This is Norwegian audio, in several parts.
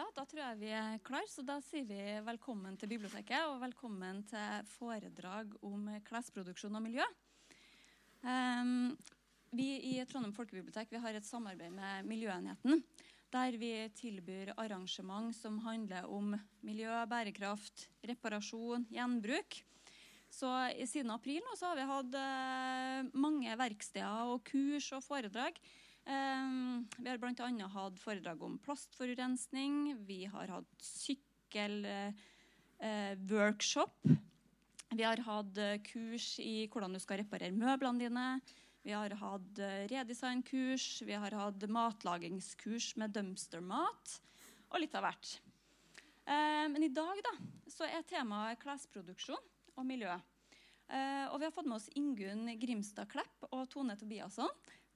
Ja, da tror jeg vi er klar, så da sier vi velkommen til biblioteket og velkommen til foredrag om klesproduksjon og miljø. Um, vi i Trondheim folkebibliotek har et samarbeid med Miljøenheten, der vi tilbyr arrangement som handler om miljø, bærekraft, reparasjon, gjenbruk. Så Siden april nå, har vi hatt uh, mange verksteder og kurs og foredrag vi har bl.a. hatt foredrag om plastforurensning. Vi har hatt sykkelworkshop. Uh, vi har hatt uh, kurs i hvordan du skal reparere møblene dine. Vi har hatt redesignkurs. Vi har hatt matlagingskurs med dumpstermat. Og litt av hvert. men i dag da, så er temaet klesproduksjon og miljø. og vi har fått med oss Ingunn Grimstad Klepp og Tone Tobiasson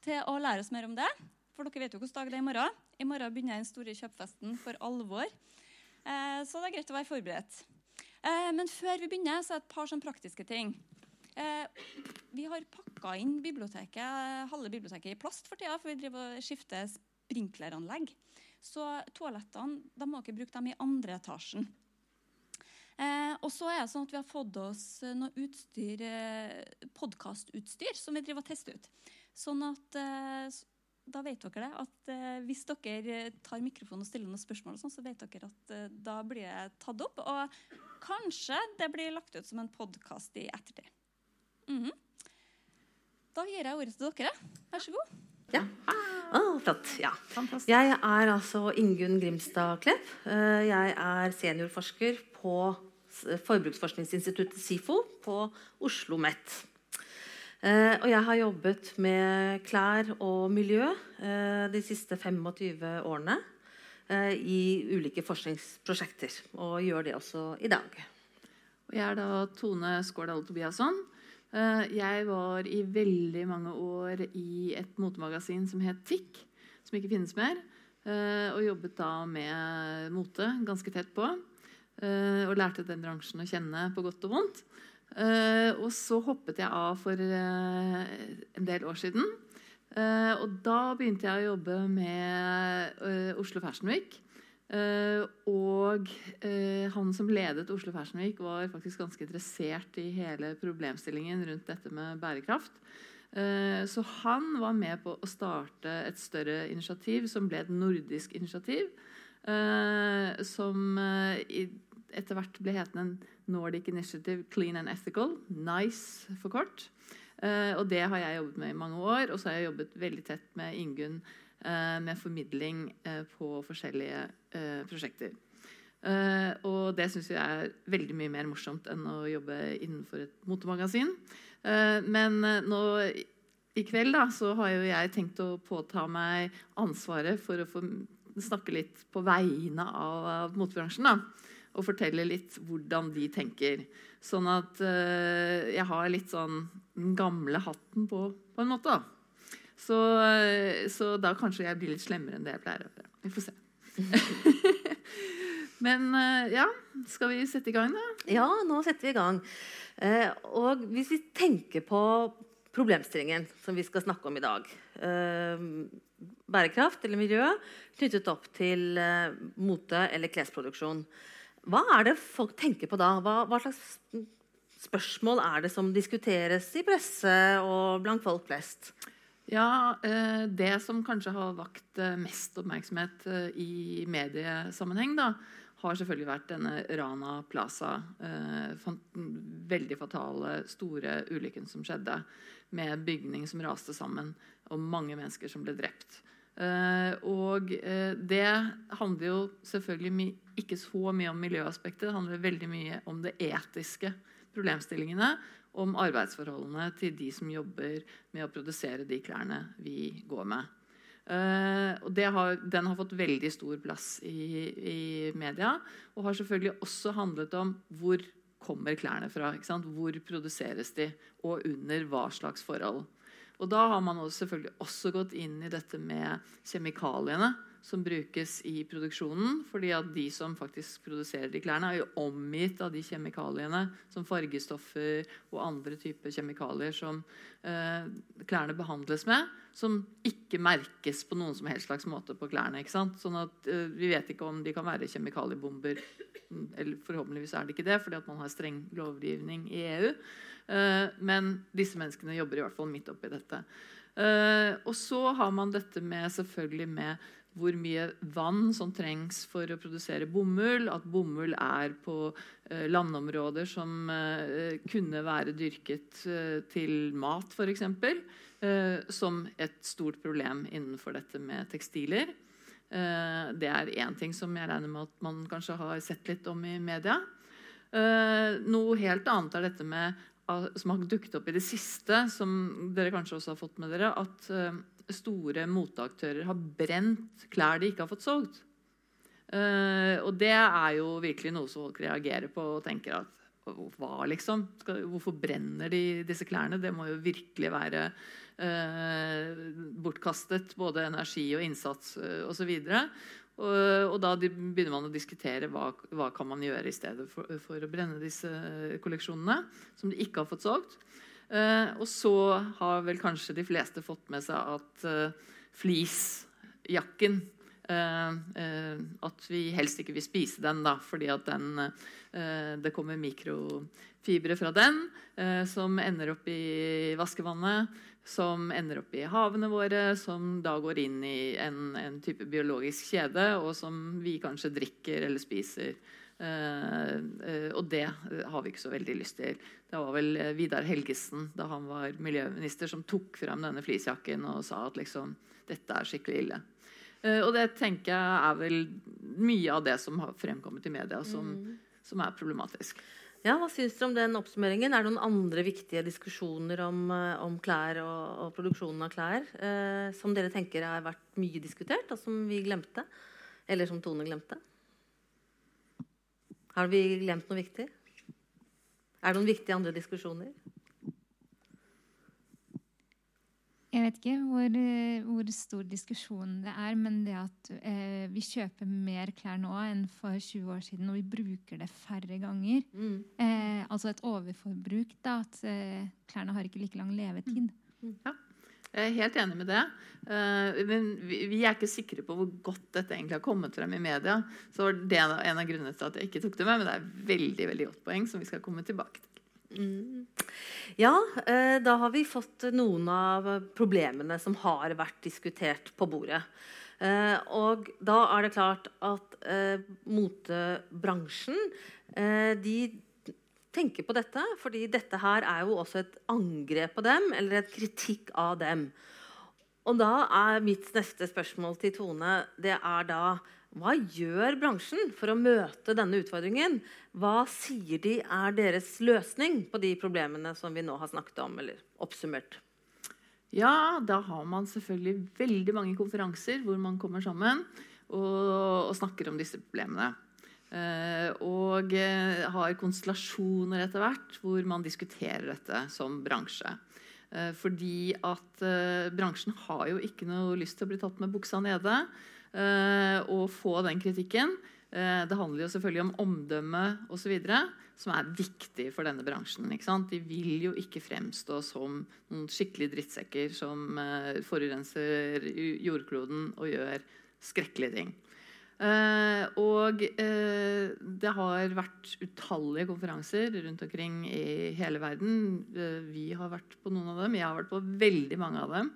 til å lære oss mer om det. For dere vet jo hvilken dag det er i morgen. I morgen begynner den store kjøpfesten for alvor. Eh, så det er greit å være forberedt. Eh, men før vi begynner, så er det et par sånn praktiske ting. Eh, vi har pakka inn biblioteket, halve biblioteket i plast for tida, for vi driver og skifter sprinkleranlegg. Så toalettene da må dere bruke dem i andre etasjen. Eh, og så er det sånn at Vi har fått oss noe utstyr, eh, podkastutstyr som vi driver og tester ut. Sånn at eh, da vet dere det, at eh, hvis dere tar mikrofonen og stiller noen spørsmål, sånn, så vet dere at eh, da blir det tatt opp. Og kanskje det blir lagt ut som en podkast i ettertid. Mm -hmm. Da gir jeg ordet til dere. Vær så god. Ja. Oh, flott. Ja. Jeg er altså Ingunn Grimstad Klepp. Jeg er seniorforsker på Forbruksforskningsinstituttet SIFO på Oslo OsloMet. Eh, og jeg har jobbet med klær og miljø eh, de siste 25 årene eh, i ulike forskningsprosjekter. Og gjør det også i dag. Og jeg er da Tone Skårdal Tobiasson. Jeg var i veldig mange år i et motemagasin som het TIK, som ikke finnes mer. Og jobbet da med mote ganske tett på. Og lærte den bransjen å kjenne på godt og vondt. Uh, og så hoppet jeg av for uh, en del år siden. Uh, og da begynte jeg å jobbe med Oslo Fashion Week. og han som ledet Oslo Fashion Week, var faktisk ganske interessert i hele problemstillingen rundt dette med bærekraft. så han var med på å starte et større initiativ som ble et nordisk initiativ. som i etter hvert ble hetende Nordic Initiative Clean and Ethical. NICE for kort. Uh, og det har jeg jobbet med i mange år. Og så har jeg jobbet veldig tett med Ingunn uh, med formidling uh, på forskjellige prosjekter. og det syns jeg er veldig mye mer morsomt enn å jobbe innenfor et motemagasin. men nå i kveld da, så har jo jeg tenkt å påta meg ansvaret for å få snakke litt på vegne av, motebransjen. da og fortelle litt hvordan de tenker. Sånn at uh, jeg har litt sånn den gamle hatten på, på en måte. da. Så, uh, så, da kanskje jeg blir litt slemmere enn det jeg pleier å være. Vi får se. Men uh, ja, skal vi sette i gang, da? Ja, nå setter vi i gang. og hvis vi tenker på problemstillingen som vi skal snakke om i dag Bærekraft eller miljø knyttet opp til mote eller klesproduksjon. Hva er det folk tenker på da? Hva, hva, slags spørsmål er det som diskuteres i presse og blant folk flest? Ja, eh, Det som kanskje har vakt eh, mest oppmerksomhet eh, i mediesammenheng, da, har selvfølgelig vært denne Rana Plaza. Veldig fatale, store ulykken som skjedde. Med bygning som raste sammen, og mange mennesker som ble drept. Uh, og uh, det handler jo selvfølgelig ikke så mye om miljøaspektet. Det handler veldig mye om det etiske problemstillingene. Om arbeidsforholdene til de som jobber med å produsere de klærne vi går med. Uh, og har, Den har fått veldig stor plass i, i, media. Og har selvfølgelig også handlet om hvor kommer klærne fra. Hvor produseres de, og under hva slags forhold. Og da har man også selvfølgelig også gått inn i dette med kjemikaliene som brukes i produksjonen. fordi at de som faktisk produserer de klærne, er jo omgitt av de kjemikaliene som fargestoffer og andre typer kjemikalier som eh, klærne behandles med, som ikke merkes på noen som helst slags måte på klærne. ikke sant? Sånn at eh, Vi vet ikke om de kan være kjemikaliebomber. Eller forhåpentligvis er det ikke det, fordi at man har streng lovgivning i EU. Eh, men disse menneskene jobber i hvert fall midt oppi dette. Uh, og så har man dette med selvfølgelig med hvor mye vann som trengs for å produsere bomull. At bomull er på uh, landområder som kunne være dyrket til mat, f.eks. Som et stort problem innenfor dette med tekstiler. det er én ting som jeg regner med at man kanskje har sett litt om i media. noe helt annet er dette med som har dukket opp i det siste, som dere kanskje også har fått med dere, at uh, store moteaktører har brent klær de ikke har fått solgt. Uh, og det er jo virkelig noe som folk reagerer på og tenker at hva liksom? Hvorfor brenner de disse klærne? Det må jo virkelig være bortkastet, både energi og innsats uh, osv. Og, og da begynner man å diskutere hva, hva kan man gjøre i stedet for, for, å brenne disse kolleksjonene som de ikke har fått solgt. Eh, og så har vel kanskje de fleste fått med seg at eh, fleecejakken eh, eh, At vi helst ikke vil spise den, da, fordi at den, eh, det kommer mikrofibre fra den eh, som ender opp i vaskevannet som ender opp i havene våre, som da går inn i en, en type biologisk kjede, og som vi kanskje drikker eller spiser. Uh, uh, og det har vi ikke så veldig lyst til. Det var vel Vidar Helgesen da han var miljøminister som tok frem denne fleecejakken og sa at liksom, dette er skikkelig ille. Uh, og det tenker jeg er vel mye av det som har fremkommet i media, som, mm. som er problematisk. Ja, Hva syns dere om den oppsummeringen? Er det noen andre viktige diskusjoner om, eh, om klær og, og, produksjonen av klær eh, som dere tenker har vært mye diskutert, og som vi glemte? Eller som Tone glemte? Har vi glemt noe viktig? Er det noen viktige andre diskusjoner? Jeg vet ikke hvor, eh, hvor, stor diskusjon det er, men det at eh, vi kjøper mer klær nå enn for 20 år siden, og vi bruker det færre ganger. Mm. Eh, altså et overforbruk. da, At eh, klærne har ikke like lang levetid. Mm. Ja, jeg er helt enig med det. Uh, men vi, vi, er ikke sikre på hvor godt dette egentlig har kommet frem i media. Så det er en av grunnene til at jeg ikke tok det med, men det er et veldig, veldig godt poeng som vi skal komme tilbake til. Mm. Ja, eh, da har vi fått noen av problemene som har vært diskutert på bordet. Eh, og da er det klart at eh, motebransjen de tenker på dette, fordi dette her er jo også et angrep på dem, eller et kritikk av dem. Og da er mitt neste spørsmål til Tone det er da hva gjør bransjen for å møte denne utfordringen? Hva sier de er deres løsning på de problemene som vi nå har snakket om? eller oppsummert? Ja, da har man selvfølgelig veldig mange konferanser hvor man kommer sammen og, og snakker om disse problemene. Eh, og eh, har konstellasjoner etter hvert hvor man diskuterer dette som bransje. Eh, fordi at bransjen har jo ikke noe lyst til å bli tatt med buksa nede og eh, få den kritikken. Eh, det handler jo selvfølgelig om omdømme osv., som er viktig for denne bransjen. De vil jo ikke fremstå som noen skikkelig drittsekker som eh, forurenser jordkloden og gjør skrekkelige ting. Og det har vært utallige konferanser rundt omkring i hele verden. Vi har vært på noen av dem. Jeg har vært på veldig mange av dem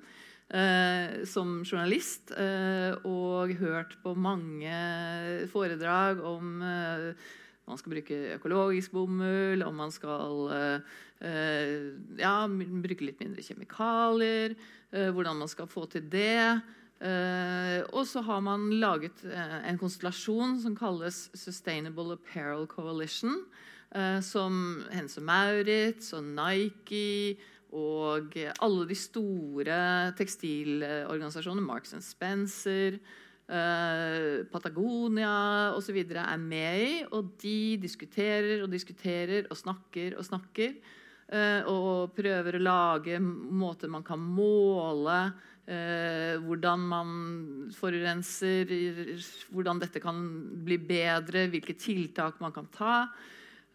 eh, som journalist eh, og hørt på mange foredrag om eh, man skal bruke økologisk bomull, om man skal eh, ja, bruke litt mindre kjemikalier, eh, hvordan man skal få til det. Uh, og så har man laget uh, en konstellasjon som kalles Sustainable Apparel Coalition. Uh, som Hense Maurits og Nike og alle de store tekstilorganisasjonene, Marks Spencer, eh, Patagonia osv. er med i. Og de diskuterer og diskuterer og snakker og snakker. eh, og prøver å lage måter man kan måle eh, hvordan man forurenser, hvordan dette kan bli bedre, hvilke tiltak man kan ta.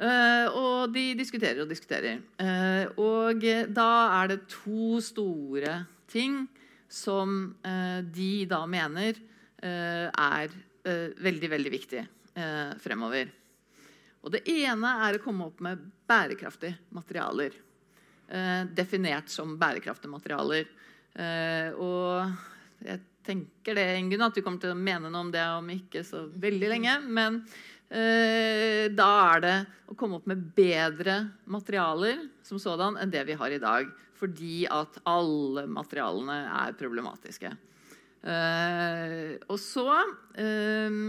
Uh, og de diskuterer og diskuterer. Uh, og da er det to store ting som uh, de da mener er veldig, veldig viktig fremover. Og det ene er å komme opp med bærekraftige materialer. definert som bærekraftige materialer. og jeg tenker det, Ingunn, at du kommer til å mene noe om det om ikke så veldig lenge. men da er det å komme opp med bedre materialer som sådan enn det vi har i dag. Fordi at alle materialene er problematiske. Eh, og så eh,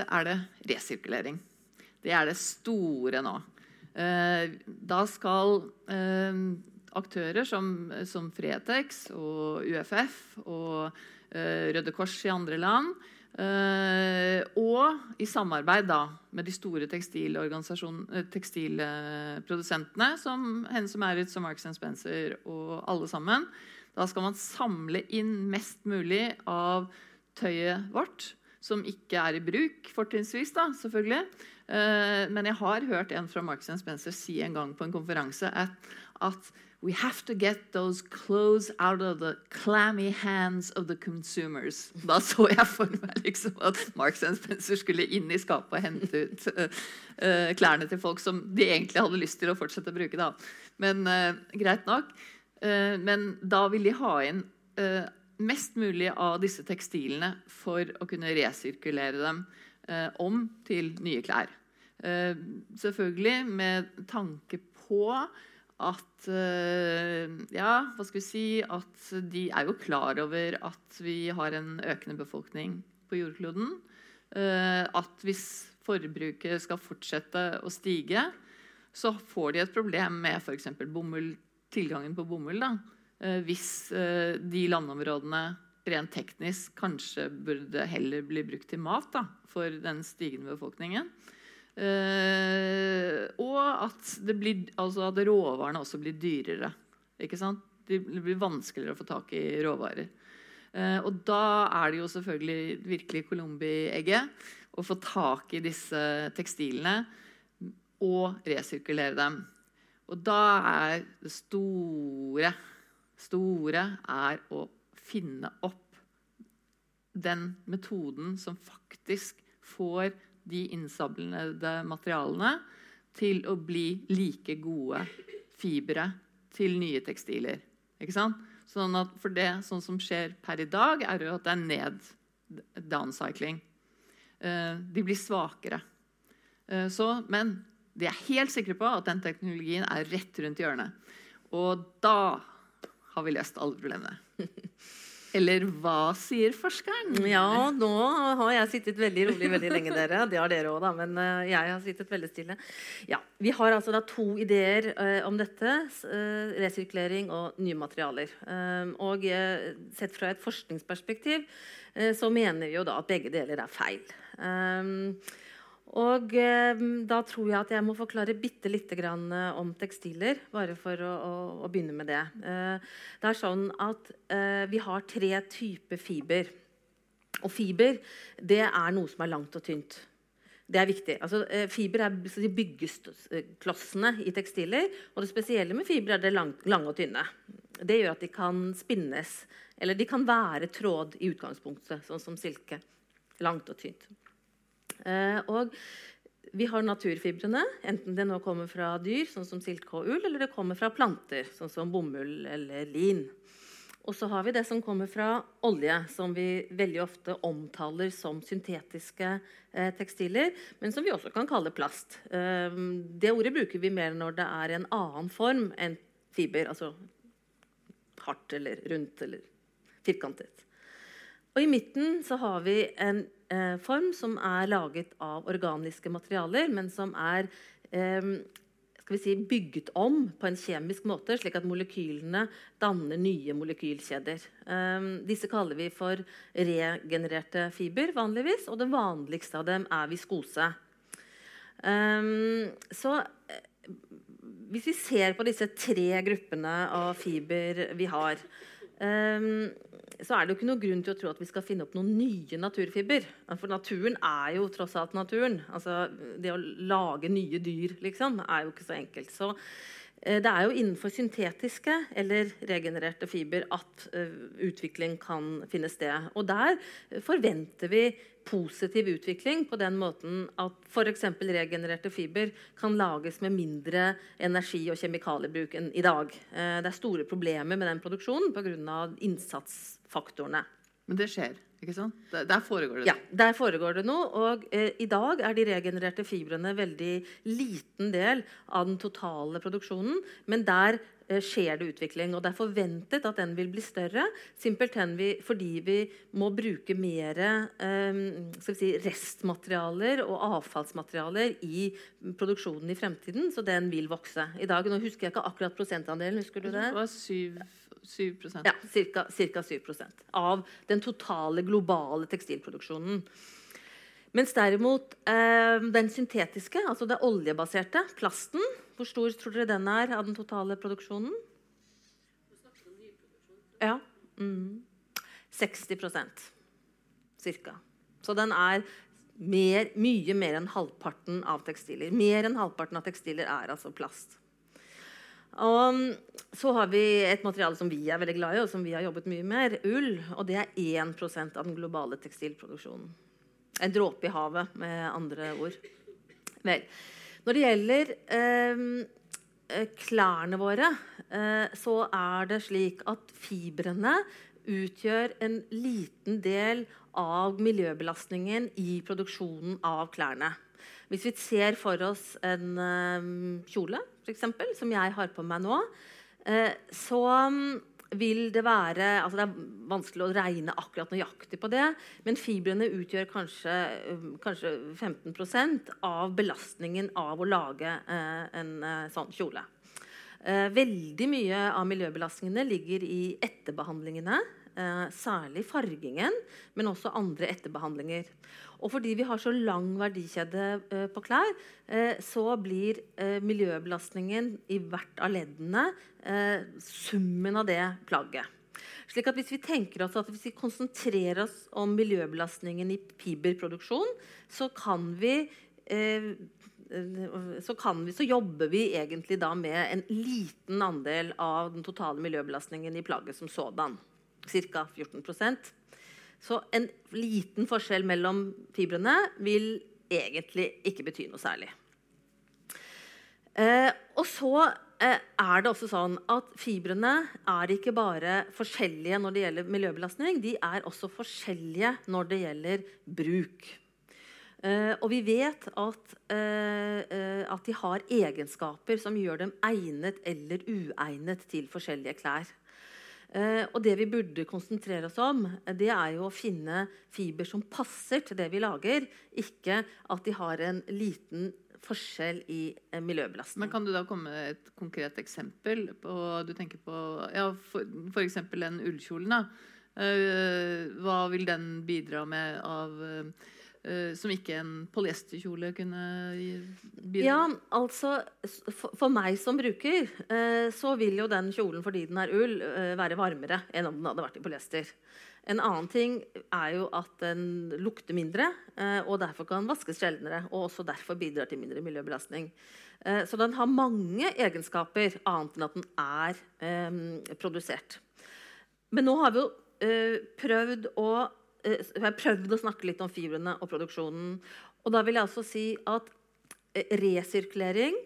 er det resirkulering. Det er det store nå. da skal aktører som, som Fretex og UFF og Røde Kors i andre land Uh, og i samarbeid da, med de store eh, tekstilprodusentene som Hennes og Maurits og Marks Spencer og alle sammen. Da skal man samle inn mest mulig av tøyet vårt, som ikke er i bruk, fortrinnsvis. da, selvfølgelig. Uh, men jeg har hørt en fra Marks Spencer si en gang på en konferanse at, at We have to get those clothes out of the clammy hands of the consumers. Da så jeg for meg liksom at Marks Spencer skulle inn i skapet og hente ut uh, uh, klærne til folk som de egentlig hadde lyst til å fortsette å bruke. Da. Men uh, greit nok. men da vil de ha inn mest mulig av disse tekstilene for å kunne resirkulere dem om til nye klær. selvfølgelig med tanke på at eh, Ja, hva skal vi si At de er jo klar over at vi har en økende befolkning på jordkloden. Eh, at hvis forbruket skal fortsette å stige, så får de et problem med f.eks. tilgangen på bomull. Da. Eh, hvis de landområdene rent teknisk kanskje burde heller bli brukt til mat da, for den stigende befolkningen. Uh, og at, blir, altså at, råvarene også blir dyrere. Ikke sant? Det blir vanskeligere å få tak i råvarer. Uh, og da er det jo selvfølgelig virkelig Colombi-egget å få tak i disse tekstilene og resirkulere dem. Og da er det store, store er å finne opp den metoden som faktisk får de innsamlede materialene til å bli like gode fibre til nye tekstiler. Sånn at for det sånn som skjer per i dag, er jo at det er ned downcycling. Uh, de blir svakere. Uh, så, men de er helt sikre på at den teknologien er rett rundt hjørnet. Og da har vi løst alle problemene. Eller hva sier forskeren? Ja, nå har jeg sittet veldig rolig veldig lenge, dere. Det har dere òg, da. Men uh, jeg har sittet veldig stille. Ja, Vi har altså da to ideer uh, om dette. Uh, resirkulering og nye materialer. og sett fra et forskningsperspektiv så mener vi jo da at begge deler er feil. Um, og eh, da tror jeg at jeg må forklare bitte lite grann eh, om tekstiler. Bare for å, å, å begynne med det. Eh, det er sånn at eh, vi har tre typer fiber. Og fiber det er noe som er langt og tynt. Det er viktig. Altså, eh, fiber er de byggeklossene i tekstiler. Og det spesielle med fiber er det lang, og tynne. Det gjør at de kan spinnes. Eller de kan være tråd i utgangspunktet, sånn som silke. Langt og tynt. Eh, og vi har naturfibrene, enten det nå kommer fra dyr, sånn som silke og ull, eller det kommer fra planter, sånn som bomull eller lin. Og så har vi det som kommer fra olje, som vi veldig ofte omtaler som syntetiske eh, tekstiler, men som vi også kan kalle plast. Eh, det ordet bruker vi mer når det er en annen form enn fiber, altså hardt eller rundt eller firkantet. Og i midten så har vi en eh, form som er laget av organiske materialer, men som er eh, skal vi si, bygget om på en kjemisk måte, slik at molekylene danner nye molekylkjeder. Eh, disse kaller vi for regenererte fiber, vanligvis, og det vanligste av dem er viskose. Eh, så hvis vi ser på disse tre gruppene av fiber vi har, så er det jo ikke noe grunn til å tro at vi skal finne opp noen nye naturfiber. For naturen er jo tross alt naturen. Altså, det å lage nye dyr liksom, er jo ikke så enkelt. Så det er jo innenfor syntetiske eller regenererte fiber at uh, utvikling kan finne sted. Og der forventer vi positiv utvikling på den måten at f.eks. regenererte fiber kan lages med mindre energi- og kjemikaliebruk enn i dag. Eh, det er store problemer med den produksjonen pga. innsatsfaktorene. Men det skjer, ikke sant? Der foregår det Ja, der foregår det noe. Og eh, i dag er de regenererte fibrene veldig liten del av den totale produksjonen. Men der skjer det utvikling. Og det er forventet at den vil bli større, simpelthen vi, fordi vi må bruke mer eh, si, restmaterialer og avfallsmaterialer i produksjonen i fremtiden. Så den vil vokse. I dag, nå husker jeg ikke akkurat prosentandelen. husker du det? Det var 7, 7 Ja, ca. 7% av den totale globale tekstilproduksjonen. Mens derimot eh, den syntetiske, altså det oljebaserte, plasten Hvor stor tror dere den er av den totale produksjonen? Ja. Mm. 60% cirka. Så den er mer, mye mer enn halvparten av tekstiler. Mer enn halvparten av tekstiler er altså plast. Og så har vi et materiale som vi er veldig glad i, og som vi har jobbet mye med, ull. Og det er 1% av den globale tekstilproduksjonen. En dråpe i havet, med andre ord. Vel, når det gjelder eh, klærne våre, eh, så er det slik at fibrene utgjør en liten del av miljøbelastningen i produksjonen av klærne. Hvis vi ser for oss en eh, kjole, eksempel, som jeg har på meg nå, eh, så vil det være altså Det er vanskelig å regne akkurat nøyaktig på det, men fibrene utgjør kanskje, kanskje 15% av belastningen av å lage eh, en eh, sånn kjole. Eh, veldig mye av miljøbelastningene ligger i etterbehandlingene. Eh, særlig fargingen, men også andre etterbehandlinger. Og fordi vi har så lang verdikjede eh, på klær, eh, så blir eh, miljøbelastningen i hvert av leddene summen av det plagget. Slik at hvis vi tenker oss at hvis vi konsentrerer oss om miljøbelastningen i fiberproduksjon, så kan vi så, vi, så, jobber vi egentlig da med en liten andel av den totale miljøbelastningen i plagget som sådan. Ca. 14 så en liten forskjell mellom fibrene vil egentlig ikke bety noe særlig. Eh, og så eh, er det også sånn at fibrene er ikke bare forskjellige når det gjelder miljøbelastning, de er også forskjellige når det gjelder bruk. Eh, og vi vet at, eh, eh, at de har egenskaper som gjør dem egnet eller uegnet til forskjellige klær. Eh, og det vi burde konsentrere oss om, det er jo å finne fiber som passer til det vi lager, ikke at de har en liten forskjell i eh, miljøbelastning. Men Kan du da komme med et konkret eksempel? på, Du tenker på ja, f.eks. den ullkjolen. da. Eh, hva vil den bidra med av som ikke en polyesterkjole kunne bidra Ja, altså for, for, meg som bruker, uh, så vil jo den kjolen fordi den er ull, uh, være varmere enn om den hadde vært i polyester. En annen ting er jo at den lukter mindre, og derfor kan vaskes sjeldnere. Og også derfor bidrar til mindre miljøbelastning. så den har mange egenskaper annet enn at den er eh, produsert. Men nå har vi jo prøvd å jeg eh, har prøvd å snakke litt om fibrene og produksjonen. Og da vil jeg altså si at eh, resirkulering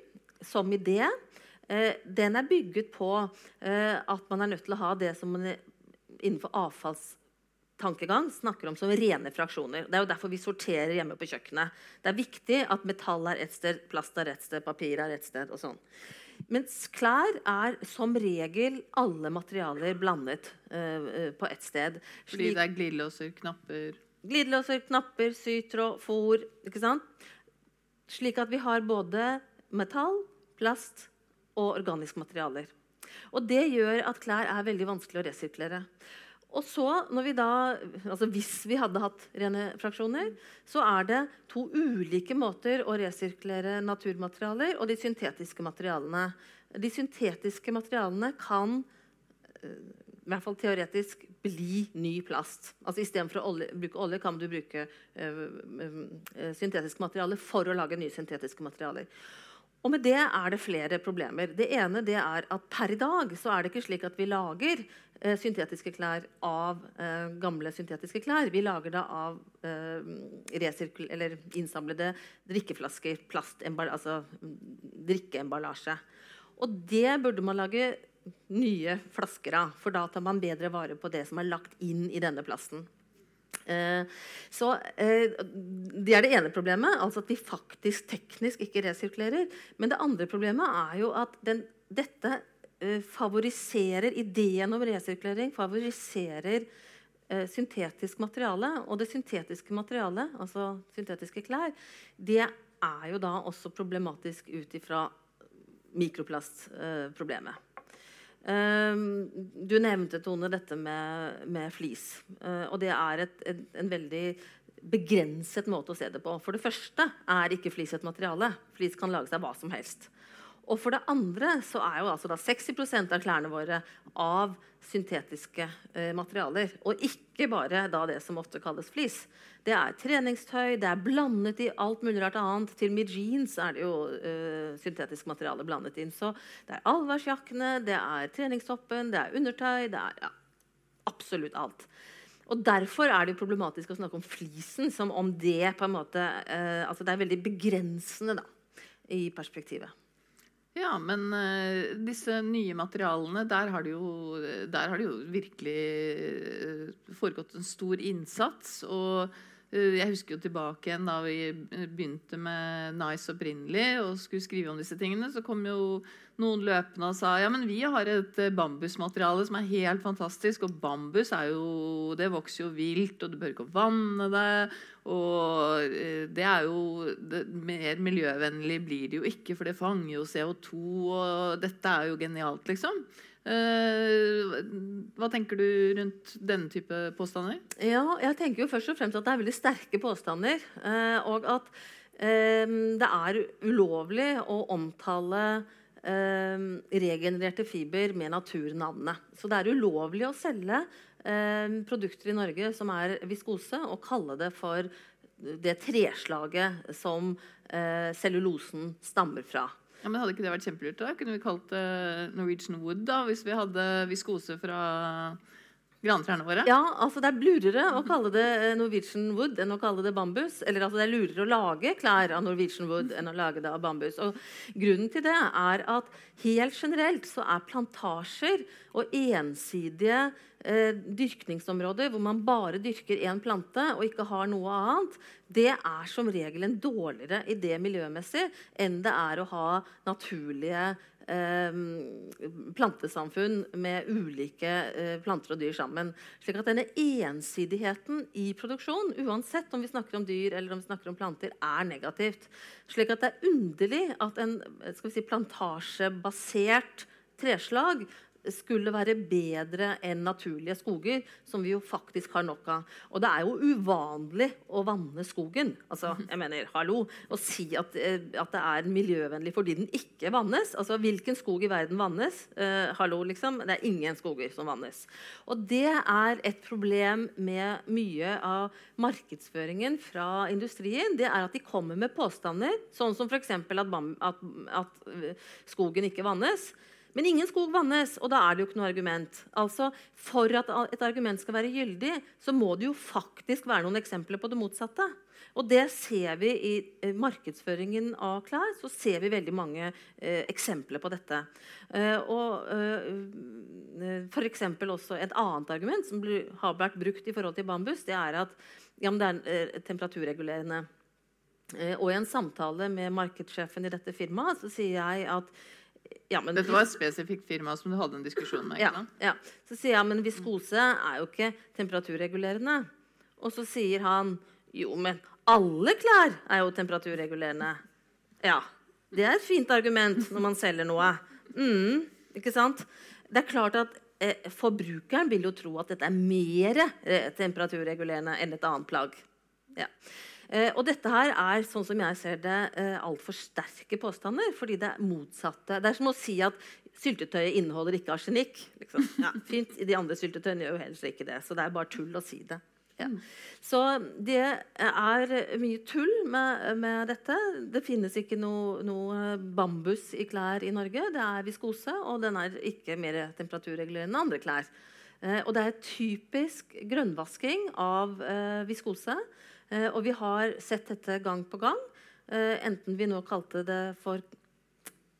som idé eh, den er bygget på at man er nødt til å ha det som man innenfor avfallstankegang snakker om som rene fraksjoner. Det er jo derfor vi sorterer hjemme på kjøkkenet. Det er viktig at metall er ett sted, plast er ett sted, papir er ett sted. og sånn. Mens klær er som regel alle materialer blandet uh, på ett sted. Slik, Fordi det er glidelåser, knapper Glidelåser, knapper, sytråd, fòr. Ikke sant? Slik at vi har både metall, plast og organiske materialer. Og Det gjør at klær er veldig vanskelig å resirkulere. Og så, når vi da, altså Hvis vi hadde hatt rene fraksjoner, så er det to ulike måter å resirkulere naturmaterialer og de syntetiske materialene. De syntetiske materialene kan eh, i hvert fall teoretisk bli ny plast. Altså Istedenfor å olje, bruke olje, kan du bruke ø, ø, syntetisk materiale for å lage nye syntetiske materialer. Og med det er det flere problemer. Det ene det er at per i dag så er det ikke slik at vi lager eh, syntetiske klær av eh, gamle syntetiske klær. Vi lager det av eh, innsamlede drikkeflasker, altså drikkeemballasje. Og det burde man lage nye flasker av, for da tar man bedre vare på det som er lagt inn i denne plasten. Eh, så eh, Det er det ene problemet, altså at vi faktisk teknisk ikke resirkulerer. Men det andre problemet er jo at den, dette eh, favoriserer ideen om resirkulering favoriserer syntetisk materiale. Og det syntetiske materialet, altså syntetiske klær, det er jo da også problematisk ut ifra mikroplastproblemet. Ehm, du nevnte, Tone, dette med, med flis. Uh, og det er et, en, en veldig begrenset måte å se det på. For det første er ikke flis et materiale. Flis kan lages av hva som helst. Og for det andre så er jo altså 60% av klærne våre av syntetiske eh, materialer. Og ikke bare da det som ofte kalles flis. Det er treningstøy, det er blandet i alt mulig rart annet. Til med jeans er det jo eh, syntetisk materiale blandet inn. Så det er allværsjakkene, det er treningstoppen, det er undertøy, det er ja, absolutt alt. Og Derfor er det problematisk å snakke om flisen som om det på en måte eh, altså Det er veldig begrensende da, i perspektivet. Ja, men uh, disse nye materialene, der har, jo, der har det jo virkelig uh, foregått en stor innsats. Og jeg husker jo tilbake igjen da vi begynte med Nice opprinnelig og skulle skrive om disse tingene, så kom jo noen løpende og sa ja, men vi har et bambusmateriale som er helt fantastisk. Og bambus er jo, det vokser jo vilt, og du bør ikke vanne det. Og eh, det er jo det, Mer miljøvennlig blir det jo ikke, for det fanger jo CO2, og dette er jo genialt, liksom. Uh, hva tenker du rundt denne type påstander? Ja, jeg tenker jo først og fremst at det er veldig sterke påstander. Uh, og at uh, det er ulovlig å omtale regenererte fiber med naturnavnet. Så det er ulovlig å selge eh, produkter i Norge som er viskose, og kalle det for det treslaget som eh, cellulosen stammer fra. Ja, men Hadde ikke det vært kjempelurt? da? Kunne vi kalt det Norwegian Wood da, hvis vi hadde viskose fra grantrærne våre? Ja, altså det er lurere å kalle det eh, Norwegian Wood enn å kalle det bambus. Eller altså det er lurere å lage klær av Norwegian Wood enn å lage det av bambus. Og Grunnen til det er at helt generelt så er plantasjer og ensidige eh, dyrkningsområder hvor man bare dyrker én plante og ikke har noe annet, det er som regel en dårligere idé miljømessig enn det er å ha naturlige plantesamfunn med ulike eh, planter og dyr sammen. Slik at denne ensidigheten i produksjon, uansett om vi snakker om dyr eller om vi snakker om planter, er negativt. Slik at det er underlig at en si, plantasjebasert treslag skulle være bedre enn naturlige skoger, som vi jo faktisk har nok av. Og det er jo uvanlig å vanne skogen. Altså, jeg mener, hallo, Å si at, eh, at, det er miljøvennlig fordi den ikke vannes. Altså, Hvilken skog i verden vannes? Eh, hallo, liksom. Det er ingen skoger som vannes. Og det er et problem med mye av markedsføringen fra industrien. Det er at de kommer med påstander, sånn som f.eks. At, at, at eh, skogen ikke vannes. Men ingen skog vannes, og da er det jo ikke noe argument. Altså, For at et argument skal være gyldig, så må det jo faktisk være noen eksempler på det motsatte. Og det ser vi i eh, markedsføringen av klær. så ser vi veldig mange eh, eksempler på dette. Eh, og eh, f.eks. også Et annet argument som har vært brukt i forhold til bambus, det er at ja, det er eh, temperaturregulerende. Eh, og i en samtale med markedssjefen i dette firmaet så sier jeg at ja, men, Dette var et spesifikt firma som du hadde en diskusjon med? Ja, ja. Så sier jeg men viskose er jo ikke temperaturregulerende. Og så sier han jo, men alle klær er jo temperaturregulerende. Ja. Det er et fint argument når man selger noe. Mm, ikke sant? Det er klart at eh, forbrukeren vil jo tro at dette er mer eh, temperaturregulerende enn et annet plagg. Ja. Eh, og dette her er sånn som jeg ser det, eh, altfor sterke påstander. fordi det er motsatte. Det er som å si at syltetøyet inneholder ikke arsenikk. Liksom. Ja, fint, De andre syltetøyene gjør jo heller ikke det. Så det er bare tull å si det. Ja. Så det er mye tull med, med dette. Det finnes ikke noe, noe, bambus i klær i Norge. Det er viskose, og den er ikke mer temperaturregulerende enn andre klær. Eh, og det er typisk grønnvasking av eh, viskose. Eh, og vi har sett dette gang på gang. Eh, enten vi nå kalte det for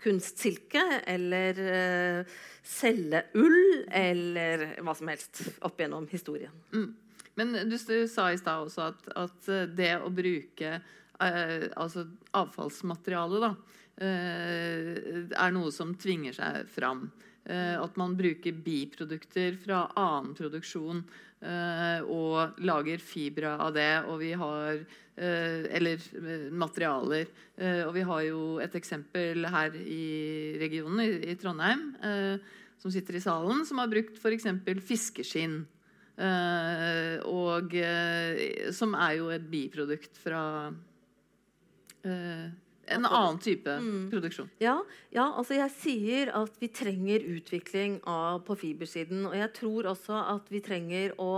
kunstsilke eller uh, celleull eller hva som helst opp gjennom historien. Mm. Men du, du, sa i stad også at, at, det å bruke uh, altså avfallsmateriale da, uh, er noe som tvinger seg fram. At man bruker biprodukter fra annen produksjon Eh, og lager fibre av det. Og vi har eh, Eller eh, materialer. og vi har jo et eksempel her i regionen, i Trondheim, som sitter i salen, som har brukt f.eks. fiskeskinn. og som er jo et biprodukt fra en annen type mm. produksjon. Ja, ja, altså jeg sier at vi trenger utvikling av, på fibersiden. Og jeg tror også at vi trenger å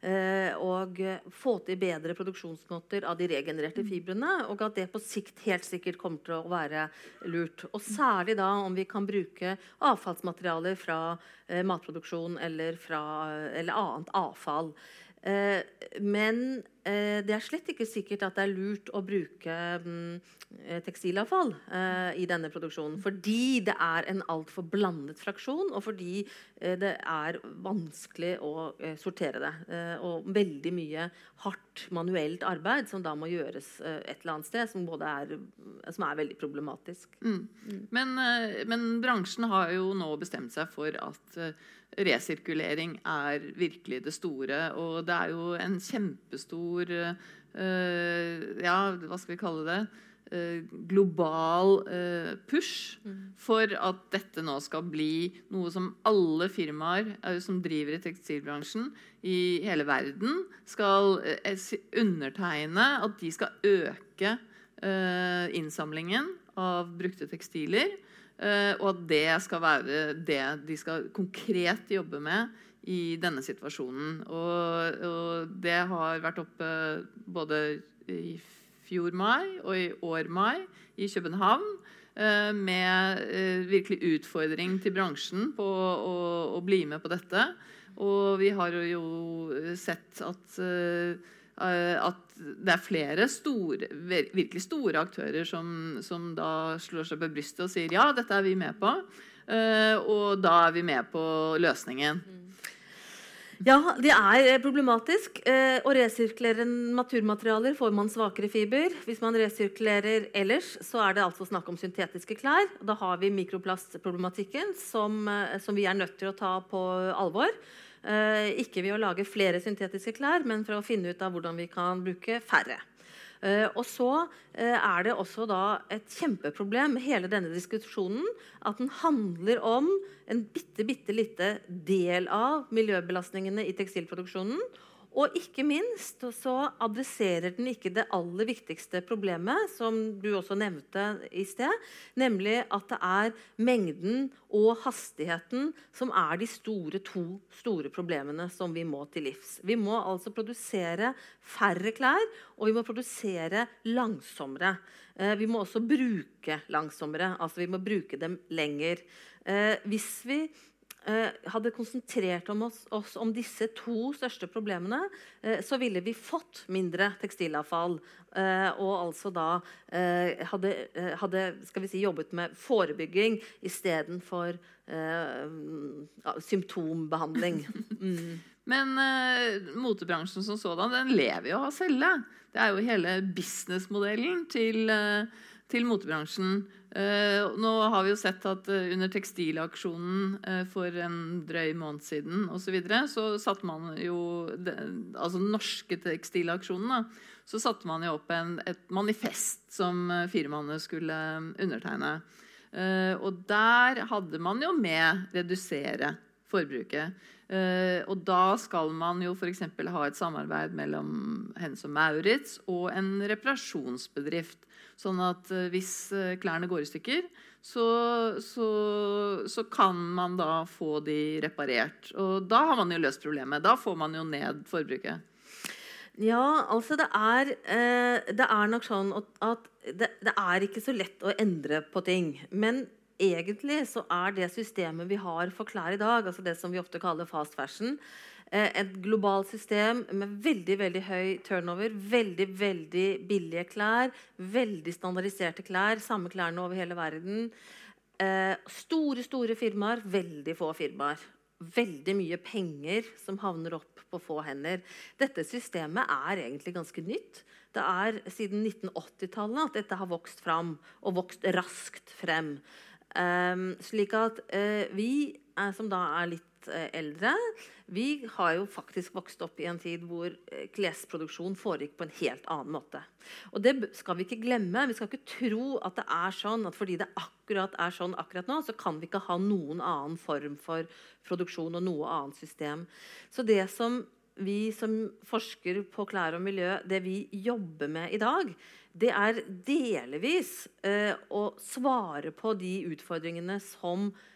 eh, få til bedre produksjonsmåter av de regenererte mm. fibrene. Og at det på sikt helt sikkert kommer til å være lurt. Og særlig da om vi kan bruke avfallsmaterialer fra eh, matproduksjon eller, fra, eller annet avfall. Eh, men eh, det er slett ikke sikkert at det er lurt å bruke mm, eh, tekstilavfall i denne produksjonen. Fordi det er en altfor blandet fraksjon, og fordi det er vanskelig å sortere det. og veldig mye hardt manuelt arbeid som da må gjøres et eller annet sted, som, er, som er, veldig problematisk. Mm. Mm. Men, men bransjen har jo nå bestemt seg for at resirkulering er virkelig det store. Og det er jo en kjempestor uh, Ja, hva skal vi kalle det? Uh, global uh, push mm. for at dette nå skal bli noe som alle firmaer som driver i tekstilbransjen i hele verden, skal undertegne at de skal øke innsamlingen av brukte tekstiler. Eh, og at det skal være det de skal konkret jobbe med i denne situasjonen. Og, og det har vært oppe både i fjor mai og i år mai i København. Eh, med eh, virkelig utfordring til bransjen på å, å bli med på dette. Og vi har jo sett at at det er flere store, virkelig store aktører som, som, da slår seg på brystet og sier ja, dette er vi med på. Eh, og da er vi med på løsningen. Ja, det er problematisk. Eh, å resirkulere naturmaterialer får man svakere fiber. Hvis man resirkulerer ellers, så er det altså snakk om syntetiske klær. Da har vi mikroplastproblematikken som, som vi er nødt til å ta på alvor. Eh, ikke ved å lage flere syntetiske klær, men for å finne ut av hvordan vi kan bruke færre. Uh, og så uh, er det også da et kjempeproblem med hele denne diskusjonen at den handler om en bitte, bitte lite del av miljøbelastningene i tekstilproduksjonen. Og ikke minst så adresserer den ikke det aller viktigste problemet, som du også nevnte i sted, nemlig at det er mengden og hastigheten som er de store, to store problemene som vi må til livs. Vi må altså produsere færre klær, og vi må produsere langsommere. Eh, vi må også bruke langsommere, altså vi må bruke dem lenger. Eh, hvis vi hadde konsentrert om oss, oss, om disse to største problemene, eh, så ville vi fått mindre tekstilavfall. Eh, og altså da hadde, hadde skal vi si, jobbet med forebygging istedenfor eh, symptombehandling. Mm. Men eh, motebransjen som sådan den lever jo av å selge. Det er jo hele businessmodellen til, til motebransjen. Uh, nå har vi jo sett at uh, under tekstilaksjonen uh, for en drøy måned siden osv., så, videre, så satte man jo Altså den norske tekstilaksjonen, da, så satte man jo opp en, et manifest som firmaene skulle undertegne. og der hadde man jo med redusere forbruket. Og da skal man jo f.eks. ha et samarbeid mellom Hennes og Maurits og en reparasjonsbedrift. Sånn at uh, hvis uh, klærne går i stykker, så, så, så, kan man da få de reparert. Og da har man jo løst problemet. Da får man jo ned forbruket. Ja, altså det er, det er nok sånn at det, det er ikke så lett å endre på ting. Men egentlig så er det systemet vi har for klær i dag, altså det som vi ofte kaller fast fashion, eh, et globalt system med veldig veldig høy turnover, veldig veldig billige klær, veldig standardiserte klær, samme klærne over hele verden. Eh, store, store firmaer, veldig få firmaer. Veldig mye penger som havner opp på få hender. Dette systemet er egentlig ganske nytt. Det er siden 1980-tallet at dette har vokst fram, og vokst raskt frem. Um, slik at vi som da er litt uh, eldre, vi har jo faktisk vokst opp i en tid hvor klesproduksjon foregikk på en helt annen måte. Og det skal vi ikke glemme. Vi skal ikke tro at det er sånn at fordi det akkurat er sånn akkurat nå, så kan vi ikke ha noen annen form for produksjon og noe annet system. Så det som vi som forsker på klær og miljø, det vi jobber med i dag, det er delvis eh, å svare på de utfordringene som eh,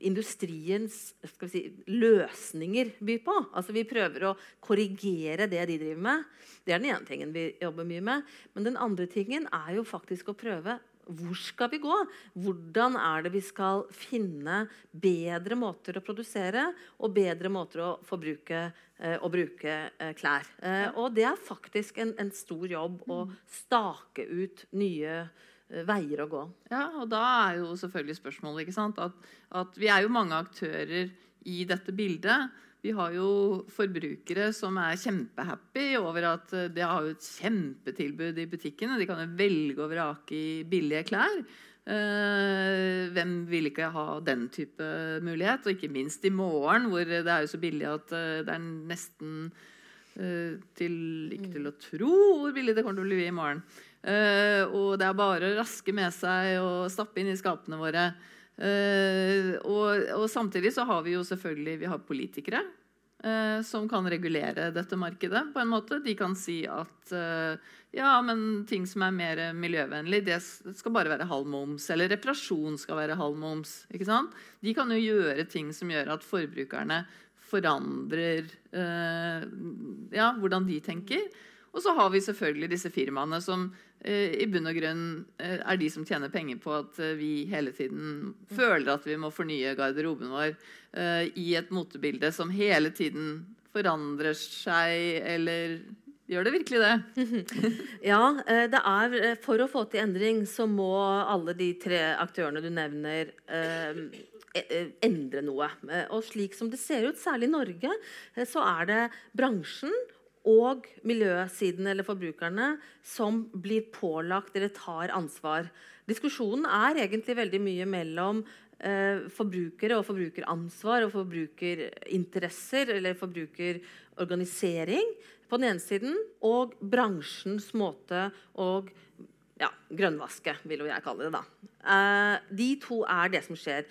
industriens si, løsninger byr på. Altså Vi prøver å korrigere det de driver med. Det er den ene tingen vi jobber mye med. Men den andre tingen er jo faktisk å prøve hvor skal vi gå? Hvordan er det vi skal finne bedre måter å produsere og bedre måter å forbruke eh, og bruke eh, klær? Eh, og det er faktisk en, en, stor jobb å mm. stake ut nye eh, veier å gå. Ja, og da er jo selvfølgelig spørsmålet ikke sant? At, at vi er jo mange aktører i dette bildet. Vi har jo forbrukere som er kjempehappy over at eh, de har et kjempetilbud i butikkene. De kan jo velge og vrake i billige klær. Uh, hvem vil ikke ha den type mulighet? Og ikke minst i morgen, hvor det er jo så billig at uh, det er nesten til, ikke til å tro hvor billig det kommer til å bli i morgen. Og det er bare å raske med seg og stappe inn i skapene våre. Uh, og, og, samtidig så har vi jo selvfølgelig vi har politikere uh, som kan regulere dette markedet på en måte. De kan si at ja, men ting som er mer miljøvennlig, det skal bare være halv moms. Eller reparasjon skal være halv moms. ikke sant? De kan jo gjøre ting som gjør at forbrukerne forandrer ja, hvordan de tenker. Og så har vi selvfølgelig disse firmaene som eh, i bunn og grunn eh, er de som tjener penger på at eh, vi hele tiden føler at vi må fornye garderoben vår eh, i et motebilde som hele tiden forandrer seg, eller Gjør det virkelig det? ja, eh, det er eh, For å få til endring så må alle de tre aktørene du nevner, endre noe. Og slik som det ser ut, særlig i Norge, så er det bransjen og miljøsiden eller forbrukerne som blir pålagt eller tar ansvar. Diskusjonen er egentlig veldig mye mellom eh, forbrukere og forbrukeransvar og forbrukerinteresser eller forbrukerorganisering på den ene siden, og bransjens måte å ja, grønnvaske, vil jo jeg kalle det. da. Eh, de to er det som skjer.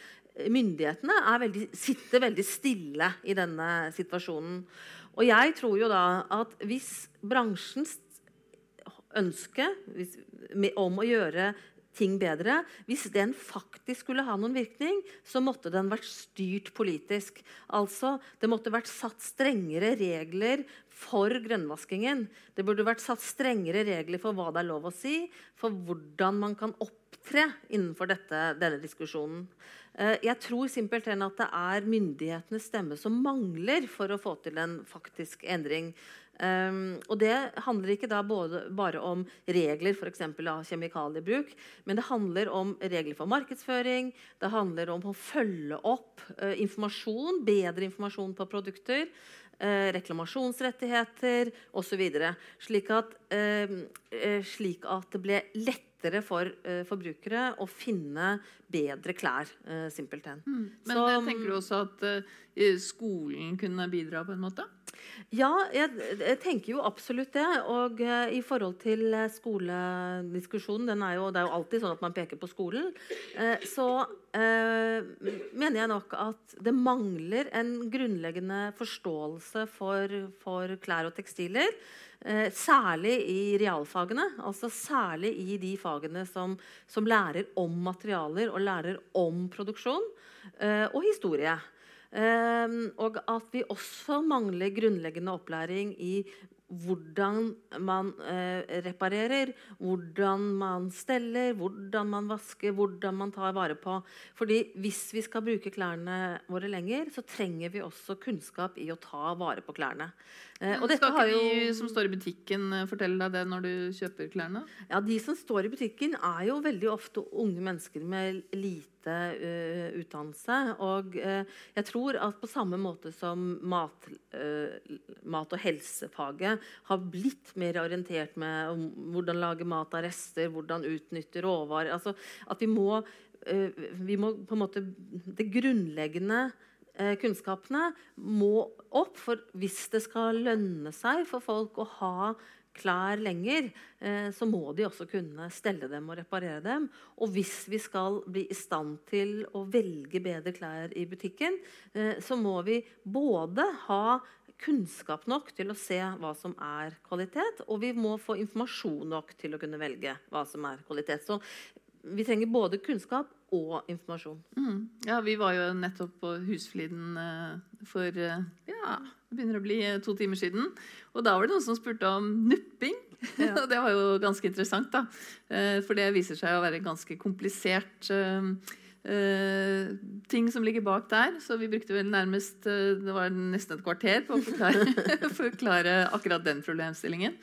Myndighetene veldig, sitter veldig stille i denne situasjonen. Og jeg tror jo da at hvis bransjens ønske hvis, om å gjøre ting bedre Hvis den faktisk skulle ha noen virkning, så måtte den vært styrt politisk. Altså, Det måtte vært satt strengere regler for grønnvaskingen. Det burde vært satt strengere regler for hva det er lov å si, for hvordan man kan opptre innenfor dette, denne diskusjonen. Eh, jeg tror simpelthen at det er myndighetenes stemme som mangler for å få til en faktisk endring. Um, og Det handler ikke da både, bare om regler for av kjemikaliebruk, men det handler om regler for markedsføring, det handler om å følge opp uh, informasjon, bedre informasjon på produkter, uh, reklamasjonsrettigheter osv. Slik, at, uh, slik at det ble lett lettere for uh, forbrukere å finne bedre klær. Uh, simpelthen. Mm. Men Så, tenker du også at uh, skolen kunne bidra på en måte? Ja, jeg, jeg, tenker jo absolutt det. Og uh, i forhold til uh, skolediskusjonen er jo, Det er jo alltid sånn at man peker på skolen. Uh, så mener jeg nok at det mangler en grunnleggende forståelse for, for klær og tekstiler. særlig i realfagene. Altså særlig i de fagene som, som lærer om materialer og lærer om produksjon og historie. Ehm, og at vi også mangler grunnleggende opplæring i hvordan man eh, reparerer, hvordan man steller, hvordan man vasker, hvordan man tar vare på. Fordi hvis vi skal bruke klærne våre lenger, så trenger vi også kunnskap i å ta vare på klærne. Eh, dette skal ikke jo... de som står i butikken eh, fortelle deg det når du kjøper klærne? Ja, De som står i butikken, er jo veldig ofte unge mennesker med lite uh, utdannelse. Og uh, jeg tror at på samme måte som mat, uh, mat og helsefaget har blitt mer orientert med hvordan lage mat av rester, hvordan utnytte råvarer altså At vi må, vi må på en måte Det grunnleggende kunnskapene må opp. For hvis det skal lønne seg for folk å ha klær lenger, eh, så må de også kunne stelle dem og reparere dem. Og hvis vi skal bli i stand til å velge bedre klær i butikken, eh, så må vi både ha kunnskap nok til å se hva som er kvalitet, og vi må få informasjon nok til å kunne velge hva som er kvalitet. Så vi trenger både kunnskap og informasjon. Mm. Ja, vi var jo nettopp på Husfliden uh, for uh, ja, det begynner å bli uh, to timer siden. Og da var det noen som spurte om nupping. Ja. og det var jo ganske interessant, da. for det viser seg å være ganske komplisert. ting som ligger bak der. Så vi brukte vel nærmest det var nesten et kvarter på å forklare, forklare akkurat den problemstillingen.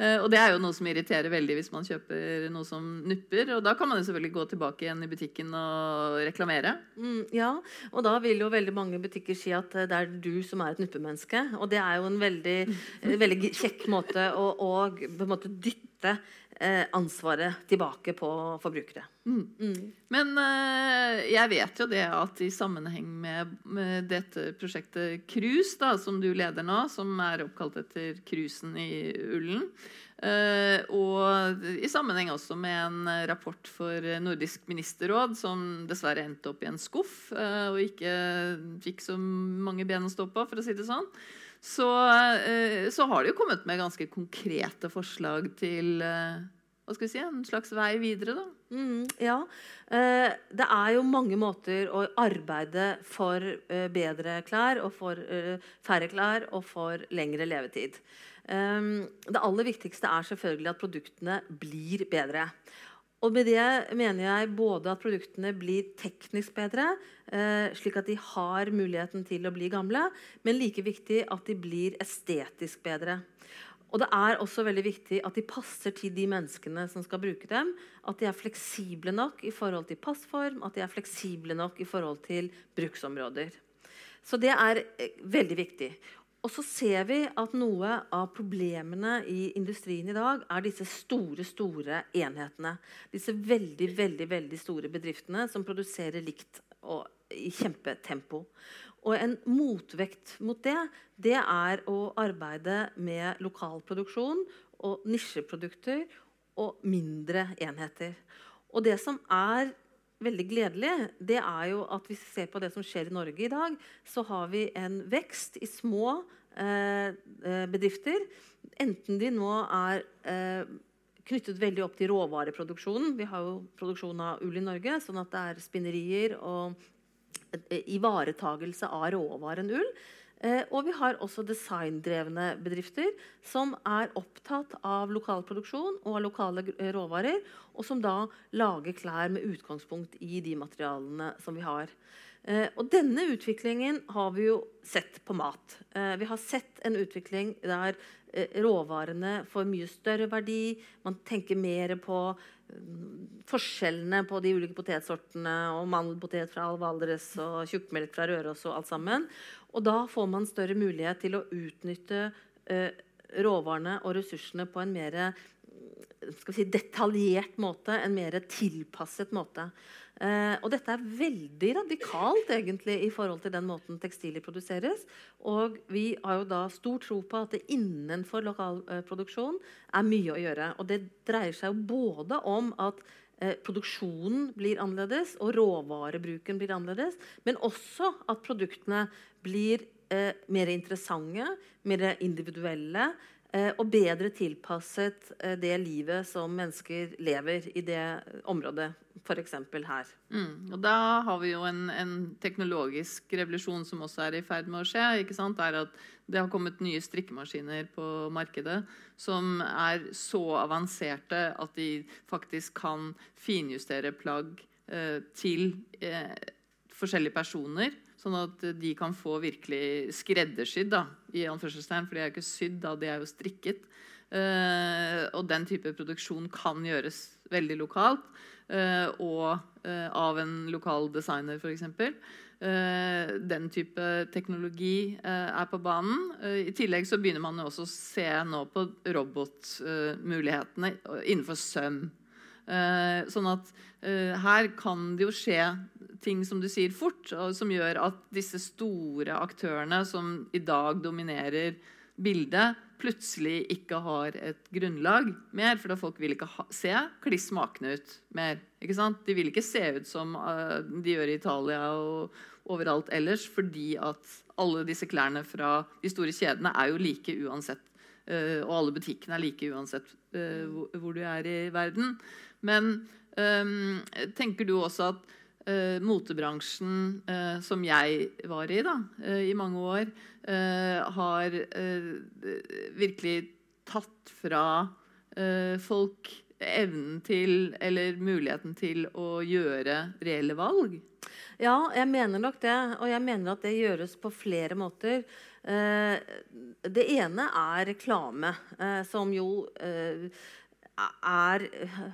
Eh, og det er jo noe som irriterer veldig hvis man kjøper noe som nupper. Og da kan man jo selvfølgelig gå tilbake igjen i butikken og reklamere. Mm, ja, og da vil jo veldig mange butikker si at eh, det er du som er et nuppemenneske. Og det er jo en veldig, veldig kjekk måte å, å på en måte dytte eh, ansvaret tilbake på forbrukere. Mm. Mm. Men eh, jeg vet jo det at i sammenheng med, med dette prosjektet Krus, da, som du leder nå, som er oppkalt etter Krusen i Ullen, eh, og i sammenheng også med en rapport for Nordisk ministerråd, som dessverre endte opp i en skuff eh, og ikke fikk så mange ben å stå på, for å si det sånn så, eh, så, har de jo kommet med ganske konkrete forslag til eh, hva skal vi si, en slags vei videre. da. Mm, ja. Eh, det er jo mange måter å arbeide for bedre klær og for færre klær og for lengre levetid. det aller viktigste er selvfølgelig at produktene blir bedre. Og med det mener jeg både at produktene blir teknisk bedre, eh, slik at de har muligheten til å bli gamle, men like viktig at de blir estetisk bedre. Og det er også veldig viktig at de passer til de menneskene som skal bruke dem. At de er fleksible nok i forhold til passform, at de er fleksible nok i forhold til bruksområder. Så det er eh, veldig viktig. Og så ser vi at noe av problemene i industrien i dag er disse store store enhetene. Disse veldig veldig, veldig store bedriftene som produserer likt og i kjempetempo. Og en motvekt mot det, det er å arbeide med lokal produksjon og nisjeprodukter og mindre enheter. Og det som er veldig gledelig, det er jo at hvis vi ser på det som skjer i Norge i dag, så har vi en vekst i små eh, eh bedrifter. Enten de nå er eh, knyttet veldig opp til råvareproduksjonen. Vi har jo produksjon av ull i Norge, sånn at det er spinnerier og eh, ivaretagelse av råvaren ull. Eh, og vi har også designdrevne bedrifter som er opptatt av lokal produksjon og av lokale eh, råvarer, og som da lager klær med utgangspunkt i de materialene som vi har. Eh, og denne utviklingen har vi jo sett på mat. vi har sett en utvikling der råvarene får mye større verdi. Man tenker mer på forskjellene på de ulike potetsortene og mandelpotet fra Alvaldres og tjukkmelk fra Røros og alt sammen. Og da får man større mulighet til å utnytte eh, råvarene og ressursene på en mer si, detaljert måte, en mer tilpasset måte. Eh, og dette er veldig radikalt egentlig i forhold til den måten tekstiler produseres. Og vi har jo da stor tro på at det innenfor lokalproduksjon er mye å gjøre. Og det dreier seg jo både om at eh, produksjonen blir annerledes og råvarebruken blir annerledes, men også at produktene blir eh, mer interessante, mer individuelle og bedre tilpasset eh, det livet som mennesker lever i det området, f.eks. her. Mm. Og da har vi jo en, en, teknologisk revolusjon som også er i ferd med å skje. ikke sant? Er at det har kommet nye strikkemaskiner på markedet som er så avanserte at de faktisk kan finjustere plagg eh, til eh, forskjellige personer. Sånn at de kan få virkelig skreddersydd, i anførselstegn, for de er jo ikke sydd, da, de er jo strikket. Uh, og den type produksjon kan gjøres veldig lokalt. Uh, og uh, av en lokal designer, f.eks. Uh, den type teknologi er på banen. I tillegg så begynner man også å se nå på robotmulighetene innenfor søm. sånn at her kan det jo skje ting som du sier fort, og som gjør at disse store aktørene som i dag dominerer bildet, plutselig ikke har et grunnlag mer. For da folk vil ikke ha, se kliss makne ut mer. ikke sant? De vil ikke se ut som uh, de gjør i Italia og overalt ellers, fordi at alle disse klærne fra de store kjedene er jo like uansett. Uh, og alle butikkene er like uansett uh, hvor, hvor, du er i verden. Men um, tenker du også at eh, motebransjen eh, som jeg var i da, eh, i mange år, eh, har eh, virkelig tatt fra eh, folk evnen til, eller muligheten til, å gjøre reelle valg? Ja, jeg mener nok det. Og jeg mener at det gjøres på flere måter. det ene er reklame, som jo er,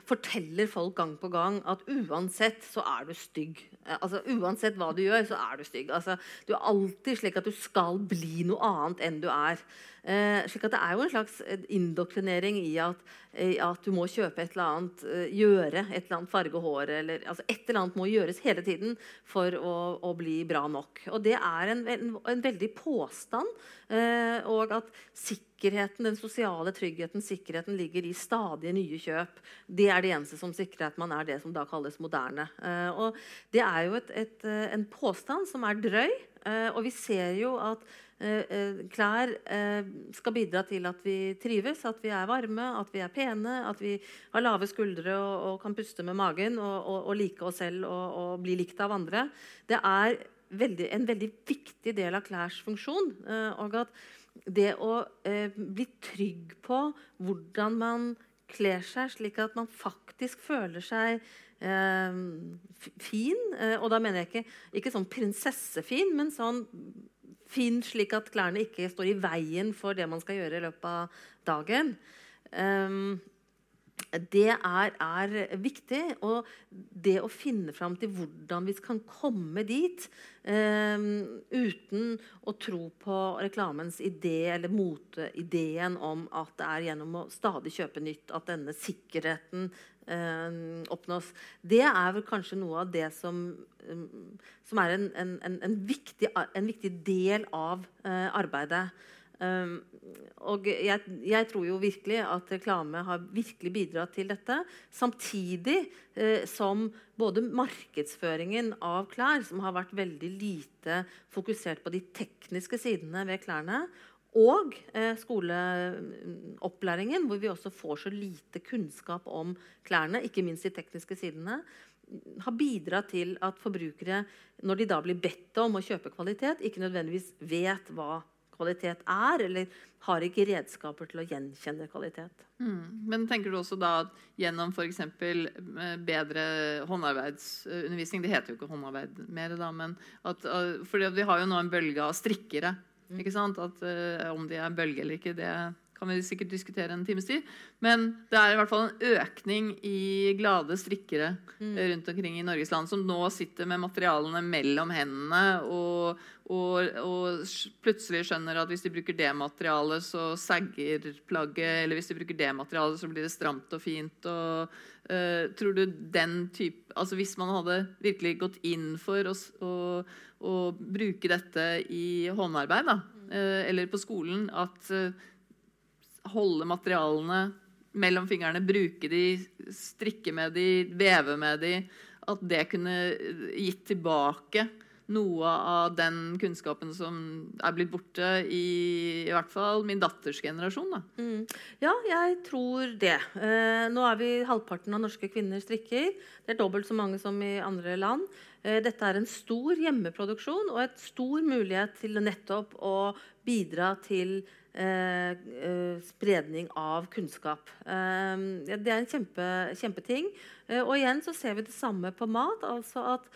forteller folk gang på gang at uansett så er du stygg. Altså, uansett hva du gjør, så er du stygg. Altså, du er alltid slik at du skal bli noe annet enn du er. Eh, slik at Det er jo en slags eh, indoktrinering i at, i at du må kjøpe et eller annet, eh, gjøre et eller annet farge håret eller altså Et eller annet må gjøres hele tiden for å, å bli bra nok. Og det er en, en, en veldig påstand. Eh, og at sikkerheten, den sosiale tryggheten, sikkerheten ligger i stadig nye kjøp. Det er det eneste som sikrer at man er det som da kalles moderne. Eh, og det er jo et, et, eh, en påstand som er drøy. og vi ser jo at Eh, eh, klær eh, skal bidra til at vi trives, at vi er varme, at vi er pene, at vi har lave skuldre og, og kan puste med magen og, og, og like oss selv og, bli likt av andre. Det er veldig, en veldig viktig del av klærs funksjon. og at det å bli trygg på hvordan man kler seg, slik at man faktisk føler seg eh, fin. Eh, og da mener jeg ikke, ikke sånn prinsessefin, men sånn fin slik at klærne ikke står i veien for det man skal gjøre i løpet av dagen. Um, det er, er, viktig. Og det å finne fram til hvordan vi kan komme dit eh, uten å tro på reklamens idé eller moteideen om at det er gjennom å stadig kjøpe nytt at denne sikkerheten eh, oppnås. Det er vel kanskje noe av det som, um, som er en, en, en, viktig, en, viktig, del av eh, arbeidet. Um, og jeg, jeg, tror jo virkelig at reklame har virkelig bidratt til dette. Samtidig eh, som både markedsføringen av klær, som har vært veldig lite fokusert på de tekniske sidene ved klærne, og eh, skoleopplæringen, hvor vi også får så lite kunnskap om klærne, ikke minst de tekniske sidene, har bidratt til at forbrukere, når de da blir bedt om å kjøpe kvalitet, ikke nødvendigvis vet hva kvalitet er, eller har ikke redskaper til å gjenkjenne kvalitet. Mm. Men tenker du også da at gjennom f.eks. Eh, bedre håndarbeidsundervisning Det heter jo ikke håndarbeid mer, da, men at, fordi vi har jo nå en bølge av strikkere ikke sant? At uh, Om de er bølge eller ikke, det kan vi sikkert diskutere en times tid. Men det er i hvert fall en økning i glade strikkere mm. rundt omkring i Norges land som nå sitter med materialene mellom hendene og, og, og, plutselig skjønner at hvis de bruker det materialet, så sagger plagget. Eller hvis de bruker det materialet, så blir det stramt og fint. Og, uh, tror du den type Altså hvis man hadde virkelig gått inn for å, å, å bruke dette i håndarbeid, da, uh, eller på skolen, at uh, holde materialene mellom fingrene, bruke de, strikke med de, veve med de. At det kunne gitt tilbake noe av den kunnskapen som er blitt borte i i hvert fall min datters generasjon. Mm. Ja, jeg tror det. Eh, nå er vi halvparten av norske kvinner strikker. Det er dobbelt så mange som i andre land. Eh, dette er en stor hjemmeproduksjon og et stor mulighet til nettopp å bidra til spredning av kunnskap. Eh, det er en kjempe, kjempeting. og igjen så ser vi det samme på mat. altså at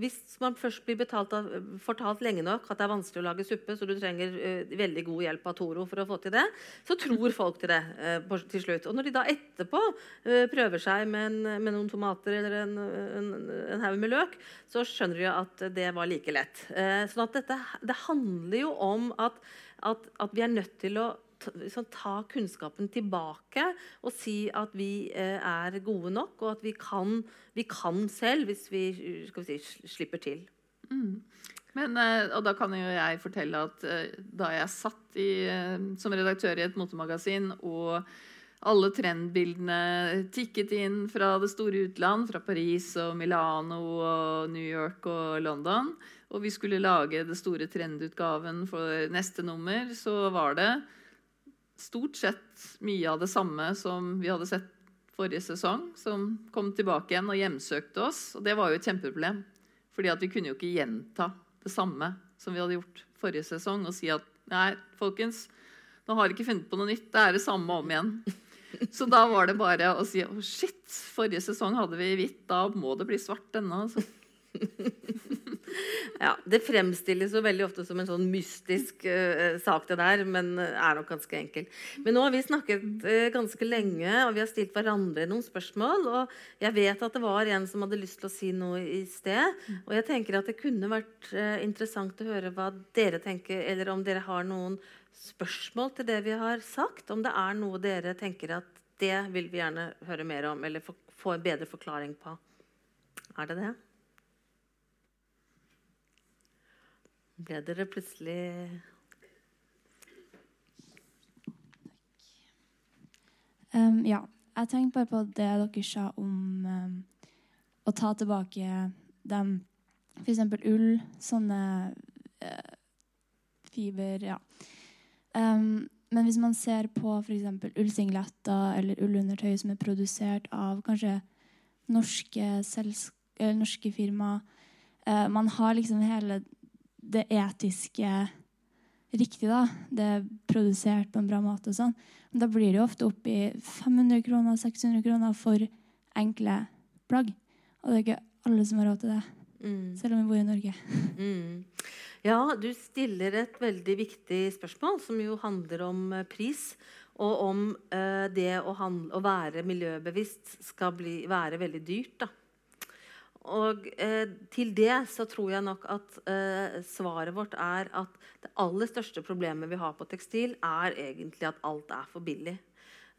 Hvis man først blir av, fortalt lenge nok at det er vanskelig å lage suppe, så du trenger veldig god hjelp av Toro for å få til det, så tror folk til det til slutt. Og når de da etterpå prøver seg med, en, med noen tomater eller en, en, en haug med løk, så skjønner de at det var like lett. sånn at dette, det handler jo om at at, at vi er nødt til å ta, liksom, kunnskapen tilbake og si at vi eh, er gode nok, og at vi kan, vi kan selv hvis vi, vi si, slipper til. Mm. Men, eh, og da kan jo jeg fortelle at eh, da jeg satt i, som redaktør i et motemagasin og alle trendbildene tikket inn fra det store utland, fra Paris og Milano og New York og London, og vi skulle lage det store trendutgaven for neste nummer, så var det stort sett mye av det samme som vi hadde sett forrige sesong, som kom tilbake igjen og hjemsøkte oss. Og det var jo et kjempeproblem. fordi vi kunne jo ikke gjenta det samme som vi hadde gjort forrige sesong, og si at nei, folkens, nå har vi ikke funnet på noe nytt. Det er det samme om igjen. Så da var det bare å si oh, shit, forrige sesong hadde vi hvitt, da må det bli svart denne. Altså. ja, Det fremstilles jo veldig ofte som en sånn mystisk uh, sak, det der, men uh, er nok ganske enkelt. Men nå har vi snakket uh, ganske lenge, og vi har stilt hverandre noen spørsmål. Og jeg vet at det var en som hadde lyst til å si noe i sted. Og jeg tenker at det kunne vært interessant å høre hva dere tenker, eller om dere har noen spørsmål til det vi har sagt. Om det er noe dere tenker at det vil vi gjerne høre mer om, eller få en bedre forklaring på. Er det det? Ble dere plutselig um, Ja. Jeg tenkte bare på det dere sa om um, å ta tilbake dem F.eks. ull, sånne uh, fiber Ja. Um, men hvis man ser på f.eks. ullsingletter eller ullundertøy som er produsert av kanskje norske, norske firmaer uh, Man har liksom hele det etiske riktig, da. Det er produsert på en bra måte og sånn. Men da blir det jo ofte oppi 500 kroner, 600 kroner for enkle plagg. Og det er ikke alle som har råd til det. Mm. Selv om vi bor i Norge. Mm. Ja, du stiller et veldig viktig spørsmål, som jo handler om eh, pris. Og om uh, det å, handle, å, være miljøbevisst skal bli, være veldig dyrt. da. Og eh, til det så tror jeg nok at eh, svaret vårt er at det aller største problemet vi har på tekstil, er egentlig at alt er for billig.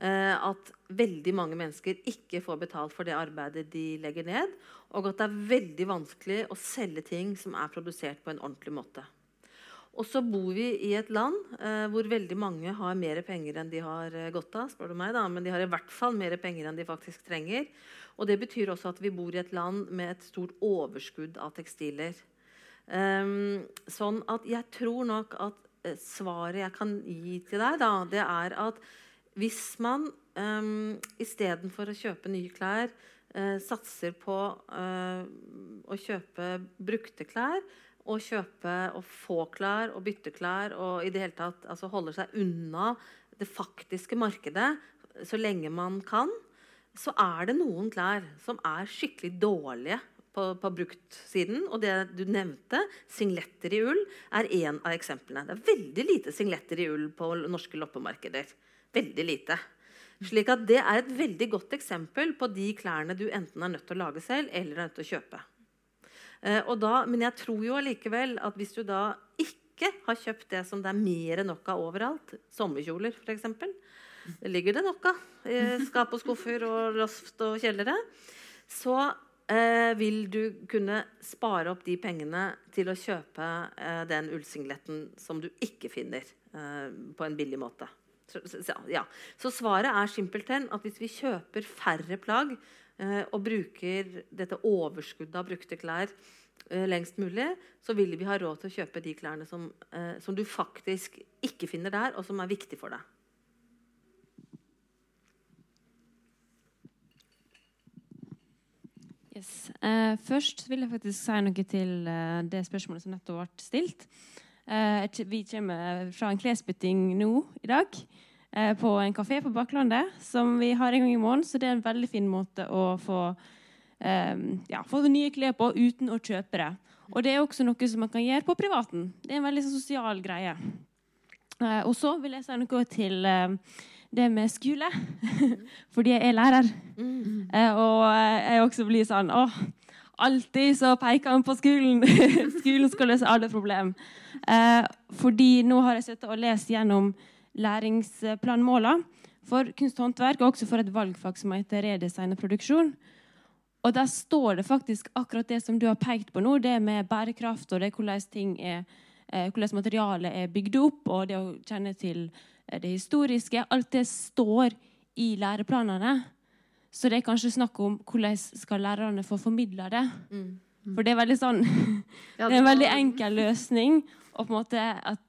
Eh, at veldig mange mennesker ikke får betalt for det arbeidet de legger ned. Og at det er veldig vanskelig å selge ting som er produsert på en ordentlig måte. Og så bor vi i et land eh, hvor veldig mange har mer penger enn de har eh, godt av. spør du meg da, Men de har i hvert fall mer penger enn de faktisk trenger. Og det betyr også at vi bor i et land med et stort overskudd av tekstiler. Um, sånn at jeg tror nok at uh, svaret jeg kan gi til deg, da, det er at hvis man um, istedenfor å kjøpe nye klær uh, satser på uh, å kjøpe brukte klær å kjøpe og få klær og bytte klær og i det hele tatt altså holder seg unna det faktiske markedet så lenge man kan, så er det noen klær som er skikkelig dårlige på, på bruktsiden. Og det du nevnte, singletter i ull, er én av eksemplene. Det er veldig lite singletter i ull på norske loppemarkeder. Veldig lite. Slik at Det er et veldig godt eksempel på de klærne du enten er nødt til å lage selv eller er nødt til å kjøpe. Eh, da, men jeg tror jo allikevel at hvis du da ikke har kjøpt det som det er mer enn nok av overalt, sommerkjoler f.eks., det ligger det nok av i skap og skuffer og loft og kjellere, så eh, vil du kunne spare opp de pengene til å kjøpe eh, den ullsingletten som du ikke finner eh, på en billig måte. Så, ja. så, svaret er simpelthen at hvis vi kjøper færre plagg eh, og bruker dette overskuddet av brukte klær eh, lengst mulig, så vil vi ha råd til å kjøpe de klærne som, eh, som du faktisk ikke finner der, og som er viktig for deg. Yes. Uh, først vil jeg faktisk si noe til uh, det spørsmålet som nettopp ble stilt. Uh, vi kommer fra en klesbytting nå i dag eh, på en kafé på Baklandet som vi har en gang i måneden. Så det er en veldig fin måte å få, eh, ja, få nye klær på uten å kjøpe det. Og det er også noe som man kan gjøre på privaten. Det er en veldig sosial greie. Eh, og så vil jeg si noe til det med skole. Fordi jeg er lærer. Mm. Eh, og jeg også blir sånn Å, alltid så peker han på skolen. skolen skal løse alle problemer. Fordi nå har jeg sittet og lest gjennom læringsplanmålene for kunst og håndverk, og også for et valgfag som heter redesign og produksjon. Og der står det faktisk akkurat det som du har pekt på nå, det med bærekraft og det hvordan ting er, eh, hvordan materialet er bygd opp, og det å kjenne til det historiske. Alt det står i læreplanene. Så det er kanskje snakk om hvordan skal lærerne få formidla det. Mm. For det er veldig sånn Det er en veldig enkel løsning. Og på en måte at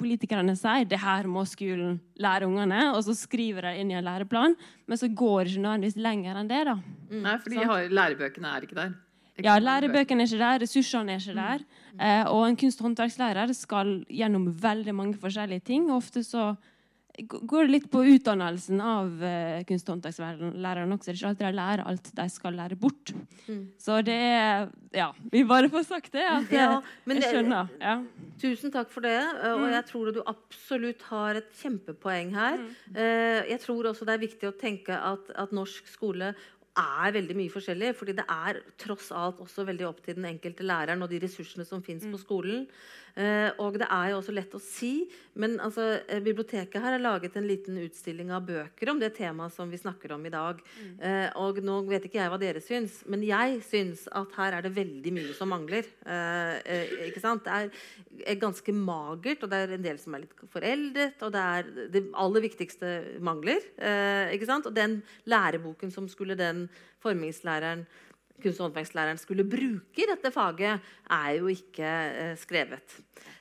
politikerne sier det her må skolen lære ungene, og så skriver de inn i en læreplan. Men så går det ikke nødvendigvis lenger enn det. da. Mm. Nei, fordi har, lærebøkene er ikke der. Ja, lærebøkene er ikke der, ressursene er ikke der. Mm. Eh, og en kunst- og håndverkslærer skal gjennom veldig mange forskjellige ting. Ofte så går det litt på utdannelsen av uh, kunst- og håndverkslæreren også. Det er ikke alltid de lærer alt de skal lære bort. Mm. Så det er Ja, vi bare får sagt det. At ja, jeg skjønner. Ja. Tusen takk for det. Eh, og mm. jeg tror du absolutt har et kjempepoeng her. Mm. Uh, jeg tror også det er viktig å tenke at, at norsk skole er veldig mye forskjellig. fordi det er tross alt også veldig opp til den enkelte læreren og de ressursene som fins mm. på skolen. Eh, og det er jo også lett å si, men altså, eh, biblioteket her har laget en liten utstilling av bøker om det temaet som vi snakker om i dag. Mm. Eh, og nå vet ikke jeg hva dere syns, men jeg syns at her er det veldig mye som mangler. Ikke sant? Det er, ganske magert, og det er en del som er litt foreldet, og det er det aller viktigste mangler. Ikke sant? Og den læreboken som skulle den formingslæreren kunst- og håndverkslæreren skulle bruke i dette faget, er jo ikke eh, skrevet.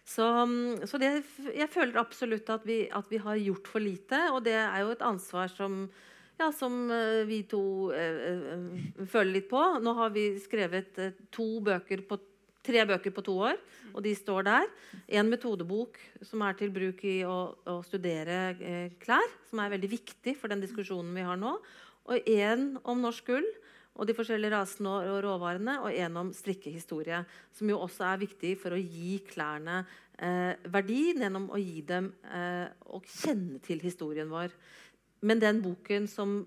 Så, mm, så det, jeg føler absolutt at vi, at vi, har gjort for lite, og det er jo et ansvar som, ja, som eh, vi to eh, eh, føler litt på. Nå har vi skrevet to bøker på, tre bøker på to år, og de står der. En metodebok som er til bruk i å, å studere eh, klær, som er veldig viktig for den diskusjonen vi har nå. Og en om norsk gull og de forskjellige rasene og råvarene, og gjennom strikkehistorie, som jo også er viktig for å gi klærne eh, verdi gjennom å gi dem eh, å kjenne til historien vår. Men den boken som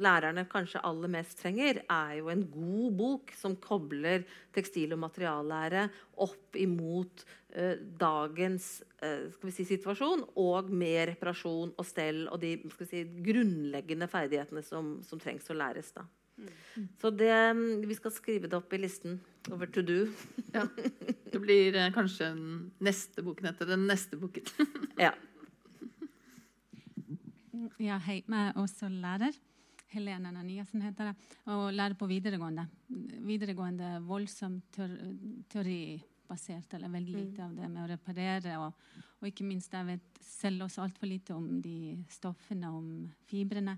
lærerne kanskje aller mest trenger, er jo en god bok som kobler tekstil- og materiallære opp imot eh, dagens eh, si, situasjon, og med reparasjon og stell og de si, grunnleggende ferdighetene som, som trengs å læres. da. Så det, vi skal skrive det opp i listen over to do. ja. Det blir eh, kanskje neste boken etter den neste boken. ja. Ja, hei. Jeg er også lærer. Helene Naniassen heter det. Og lærer på videregående. Videregående voldsomt teoribasert, eller veldig lite av det med å reparere. Og, og ikke minst jeg vet selv også altfor lite om de stoffene, om fibrene.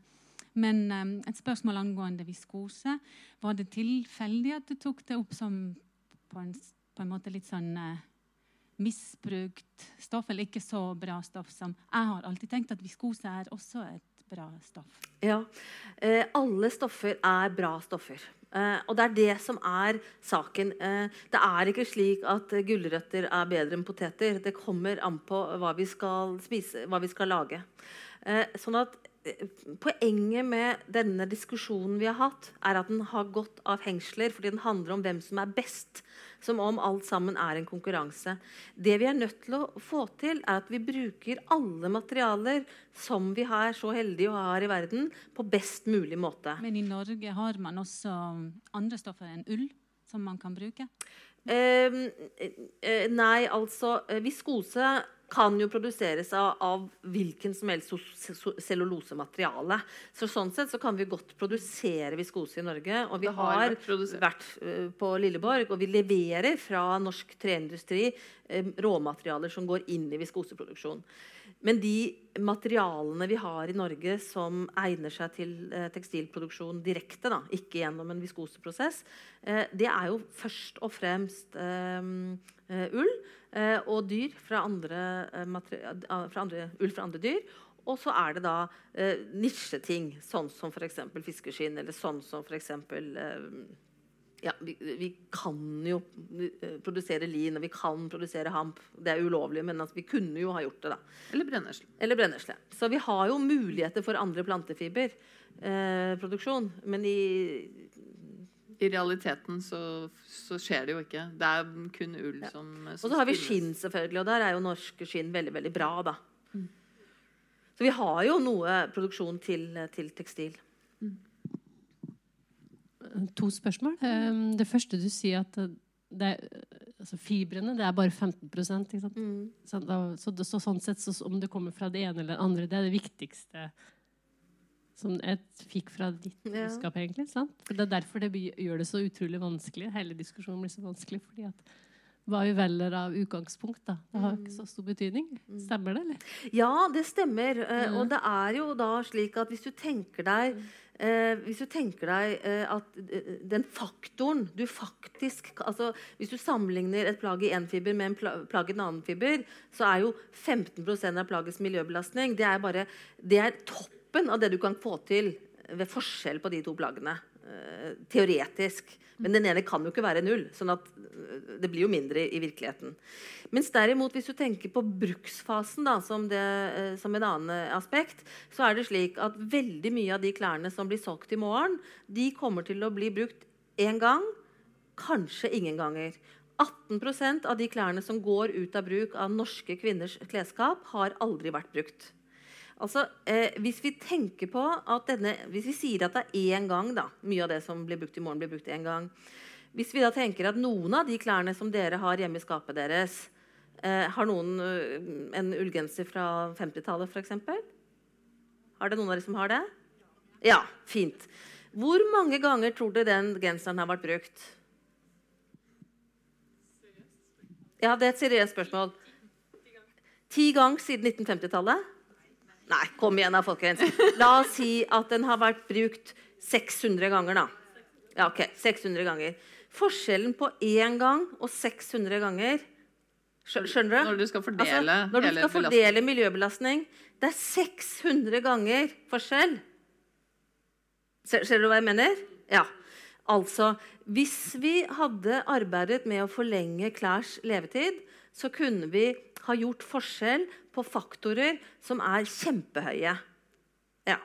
Men um, et spørsmål angående viskose. Var det tilfeldig at du tok det opp som på en, på en måte litt sånn uh, misbrukt stoff, eller ikke så bra stoff som Jeg har alltid tenkt at viskose er også et bra stoff. Ja. Eh, alle stoffer er bra stoffer. Eh, og det er det som er saken. Eh, det er ikke slik at gulrøtter er bedre enn poteter. Det kommer an på hva vi skal spise, hva vi skal lage. Uh, sånn at Poenget med denne diskusjonen vi har hatt, er at den har gått av hengsler fordi den handler om hvem som er best. Som om alt sammen er en konkurranse. Det vi er nødt til å få til, er at vi bruker alle materialer som vi er så heldige å ha her i verden, på best mulig måte. Men i Norge har man også andre stoffer enn ull som man kan bruke? Eh, eh, nei, altså eh, Viskose kan jo produseres av, av hvilken som helst cellulosemateriale. Så sånn sett så kan vi godt produsere viskose i Norge. Og vi har, har, vært, vært uh, på Lilleborg, og vi leverer fra norsk treindustri råmaterialer som går inn i viskoseproduksjon. Men de materialene vi har i Norge som egner seg til uh, tekstilproduksjon direkte, da, ikke gjennom en viskoseprosess, det er jo først og fremst ull. Eh, og dyr fra andre, eh, fra andre, ull fra andre dyr. Og så er det da eh, nisjeting, sånn som f.eks. fiskeskinn, eller sånn som f.eks. Eh, ja, vi, vi, kan jo produsere lin, og vi kan produsere hamp. Det er ulovlig, men altså, vi kunne jo ha gjort det. da. Eller brennesle. Eller brennesle. Så vi har jo muligheter for andre plantefiberproduksjon. Eh, men i i realiteten så, så, skjer det jo ikke. Det er kun ull ja. som, som Og så har vi skinn, selvfølgelig. Og der er jo norske skinn veldig veldig bra. da. Mm. Så vi har jo noe produksjon til, til tekstil. Mm. To spørsmål. Um, det første du sier at det er, altså fibrene det er bare 15 ikke sant? Mm. Så, da, så, så, sånn sett, så, om det kommer fra det ene eller det andre, det er det viktigste som jeg fikk fra ditt budskap. Ja. egentlig, sant? For Det er derfor det gjør det så utrolig vanskelig. Hele diskusjonen blir så vanskelig. fordi at hva vi velger av utgangspunkt, da. Det har ikke så stor betydning. Mm. Stemmer det, eller? Ja, det stemmer. Mm. Og det er jo da slik at hvis du tenker deg Eh, hvis du tenker deg eh, at eh, den faktoren du faktisk altså Hvis du sammenligner et plagg i én fiber med en plagg i en annen fiber, så er jo 15% av plaggets miljøbelastning det er bare, det er toppen av det du kan få til ved forskjell på de to plaggene. Uh, teoretisk. Men den ene kan jo ikke være null. sånn at uh, det blir jo mindre i, virkeligheten. Mens derimot, hvis du tenker på bruksfasen da, som, det, uh, som en annen aspekt, så er det slik at veldig mye av de klærne som blir solgt i morgen, de kommer til å bli brukt én gang, kanskje ingen ganger. 18% av de klærne som går ut av bruk av norske kvinners klesskap, har aldri vært brukt. Altså, eh, hvis vi tenker på at denne, hvis vi sier at det er én gang da, Mye av det som blir brukt i morgen, blir brukt én gang. Hvis vi da tenker at noen av de klærne som dere har hjemme i skapet deres eh, Har noen uh, en ullgenser fra 50-tallet, f.eks.? Har det noen av dere som har det? Ja, fint. Hvor mange ganger tror dere den genseren har vært brukt? Ja, Det er et seriøst spørsmål. Ti ganger siden 1950-tallet? Nei, kom igjen da, folkens. La oss si at den har vært brukt 600 ganger, da. Ja, ok, 600 ganger. Forskjellen på én gang og 600 ganger Skjønner du? Når du skal fordele altså, Når du skal fordele miljøbelastning. Det er 600 ganger forskjell. Ser, ser du hva jeg mener? Ja. Altså, hvis vi hadde arbeidet med å forlenge klærs levetid, så kunne vi ha gjort forskjell på faktorer som er kjempehøye. Ja.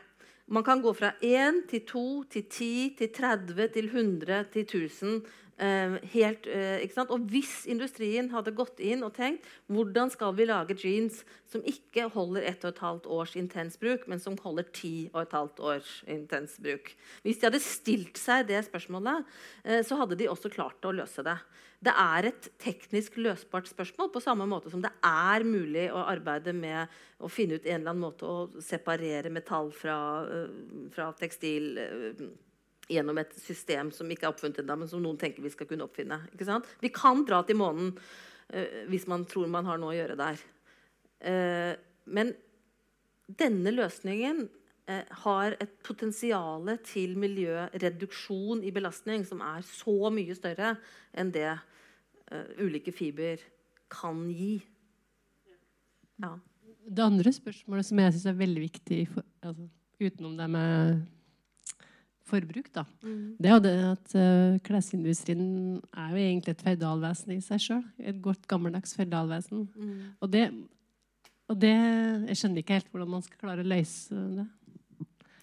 Man kan gå fra 1 til 2 til 10 til 30 til 100 til 1000. Eh, helt, eh, og hvis industrien hadde gått inn og tenkt hvordan skal vi lage jeans som ikke holder 1 12 års intens bruk, men som holder 10 12 års intens bruk Hvis de hadde stilt seg det spørsmålet, eh, så hadde de også klart å løse det. Det er et teknisk løsbart spørsmål, på samme måte som det er mulig å arbeide med å finne ut en eller annen måte å separere metall fra, uh, fra tekstil gjennom et system som ikke er oppfunnet ennå, men som noen tenker vi skal kunne oppfinne. Vi kan dra til månen uh, hvis man tror man har noe å gjøre der. men denne løsningen har et potensial til miljøreduksjon i belastning som er så mye større enn det uh, ulike fiber kan gi. Ja. Det andre spørsmålet som jeg syns er veldig viktig, for, altså, utenom det med forbruk. Da. Mm. Det er jo det at uh, klesindustrien er jo egentlig et feudalvesen i seg sjøl. Et godt, gammeldags feudalvesen. Mm. Og, det, og det Jeg skjønner ikke helt hvordan man skal klare å løse det.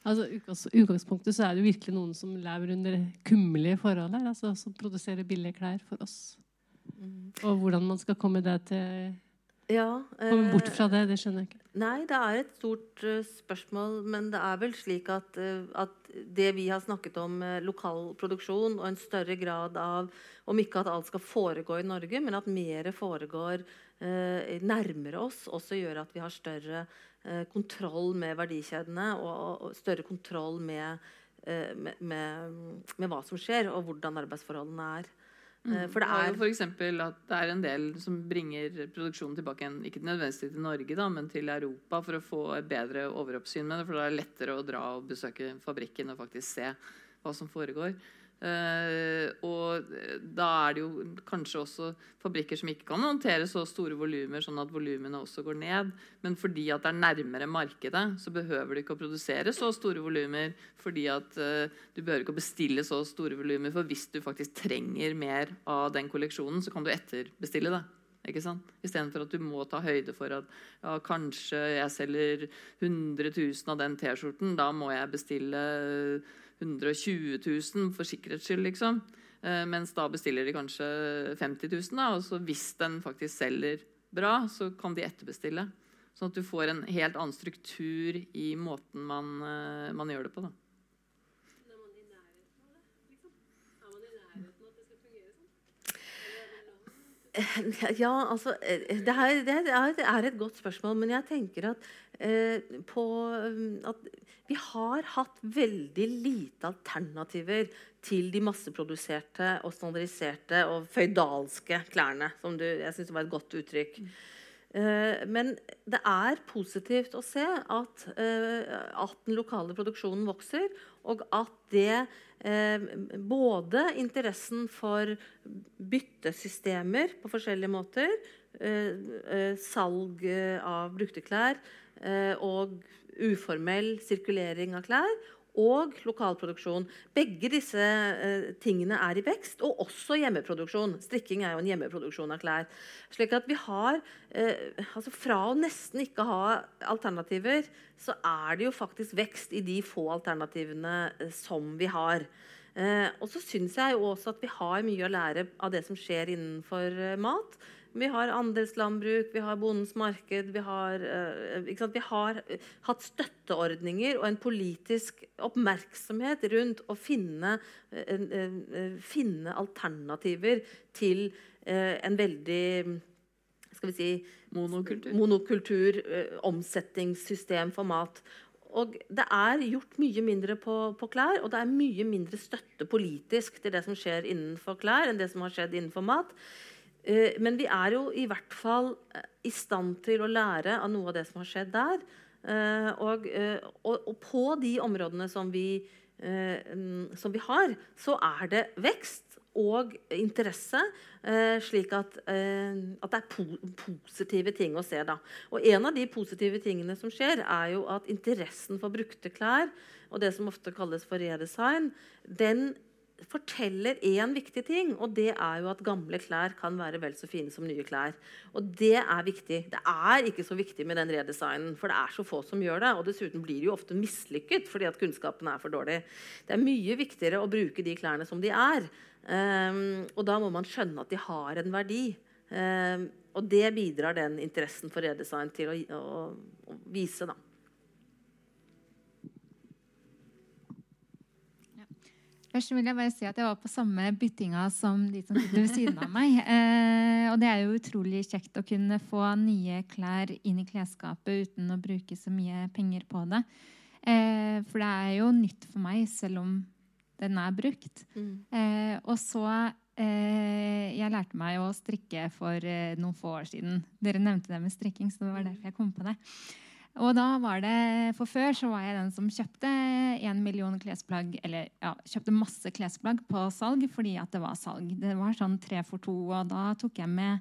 Altså, utgangspunktet så er det jo virkelig noen som lever under kummerlige forhold her. Altså, som produserer billige klær for oss. Mm. Og hvordan man skal komme det til ja, Komme bort fra det, det skjønner jeg ikke. Nei, det er et stort uh, spørsmål. Men det er vel slik at, uh, at det vi har snakket om, uh, lokal produksjon og en større grad av Om ikke at alt skal foregå i Norge, men at mer foregår nærmere oss, også gjør at vi har større kontroll med verdikjedene og, og større kontroll med, med, med, med, hva som skjer, og hvordan arbeidsforholdene er. Mm. Eh, for det er for eksempel at det er en del som bringer produksjonen tilbake igjen, ikke nødvendigvis til Norge, da, men til Europa for å få et bedre overoppsyn med det. For da er det lettere å dra og besøke fabrikken og faktisk se hva som foregår. Uh, og da er det jo kanskje også fabrikker som ikke kan håndtere så store volumer, sånn at volumene også går ned. Men fordi at det er nærmere markedet, så behøver du ikke å produsere så store volumer. Fordi at uh, du behøver ikke å bestille så store volumer, for hvis du faktisk trenger mer av den kolleksjonen, så kan du etterbestille det. Ikke sant? Istedenfor at du må ta høyde for at ja, kanskje jeg selger 100 000 av den T-skjorten. Da må jeg bestille 120 000 for sikkerhets skyld, liksom. Eh, mens da bestiller de kanskje 50 000. Da, og så hvis den faktisk selger bra, så kan de etterbestille. Sånn at du får en helt annen struktur i måten man, eh, man gjør det på. da. Ja, altså det er, det er, et godt spørsmål. Men jeg tenker at, eh, på, at vi har hatt veldig lite alternativer til de masseproduserte og standardiserte og føydalske klærne. Som du, jeg synes var et godt uttrykk. Eh, men det er positivt å se at, eh, at, den lokale produksjonen vokser, og at det eh, Både interessen for byttesystemer på forskjellige måter, salg av brukte klær og uformell sirkulering av klær og lokalproduksjon. Begge disse eh, tingene er i vekst, og også hjemmeproduksjon. Strikking er jo en hjemmeproduksjon av klær. Slik at vi har, eh, altså Fra å nesten ikke ha alternativer, så er det jo faktisk vekst i de få alternativene eh, som vi har. Eh, og så syns jeg jo også at vi har mye å lære av det som skjer innenfor eh, mat. Vi har andelslandbruk, vi har Bondens marked. Vi har, uh, vi har uh, hatt støtteordninger og en politisk oppmerksomhet rundt å finne, uh, finne alternativer til en veldig skal vi si, monokultur, monokultur omsetningssystem for mat. Og det er gjort mye mindre på, på, klær, og det er mye mindre støtte politisk til det som skjer innenfor klær, enn det som har skjedd innenfor mat. Eh, men vi er jo i hvert fall eh, i stand til å lære av noe av det som har skjedd der. Eh, og, og, og på de områdene som vi, som vi, har, så er det vekst og interesse, slik at, at det er po positive ting å se. Da. Og en av de positive tingene som skjer, er jo at interessen for brukte klær og det som ofte kalles for redesign, den forteller én viktig ting, og det er jo at gamle klær kan være vel så fine som nye klær. Og det er viktig. Det er ikke så viktig med den redesignen, for det er så få som gjør det. Og dessuten blir det jo ofte mislykket fordi at kunnskapen er for dårlig. Det er mye viktigere å bruke de klærne som de er. Um, og da må man skjønne at de har en verdi. Um, og det bidrar den interessen for redesign til å, å, å vise, da. Først vil jeg bare si at jeg var på samme byttinga som de som sitter ved siden av meg. Eh, og det er jo utrolig kjekt å kunne få nye klær inn i klesskapet uten å bruke så mye penger på det. Eh, for det er jo nytt for meg, selv om den er brukt. Mm. Eh, og så eh, Jeg lærte meg å strikke for eh, noen få år siden. Dere nevnte det med strikking, så det var derfor jeg kom på det. Og da var det, For før så var jeg den som kjøpte en million klesplagg, eller ja, kjøpte masse klesplagg på salg fordi at det var salg. Det var sånn tre for to, og da tok jeg med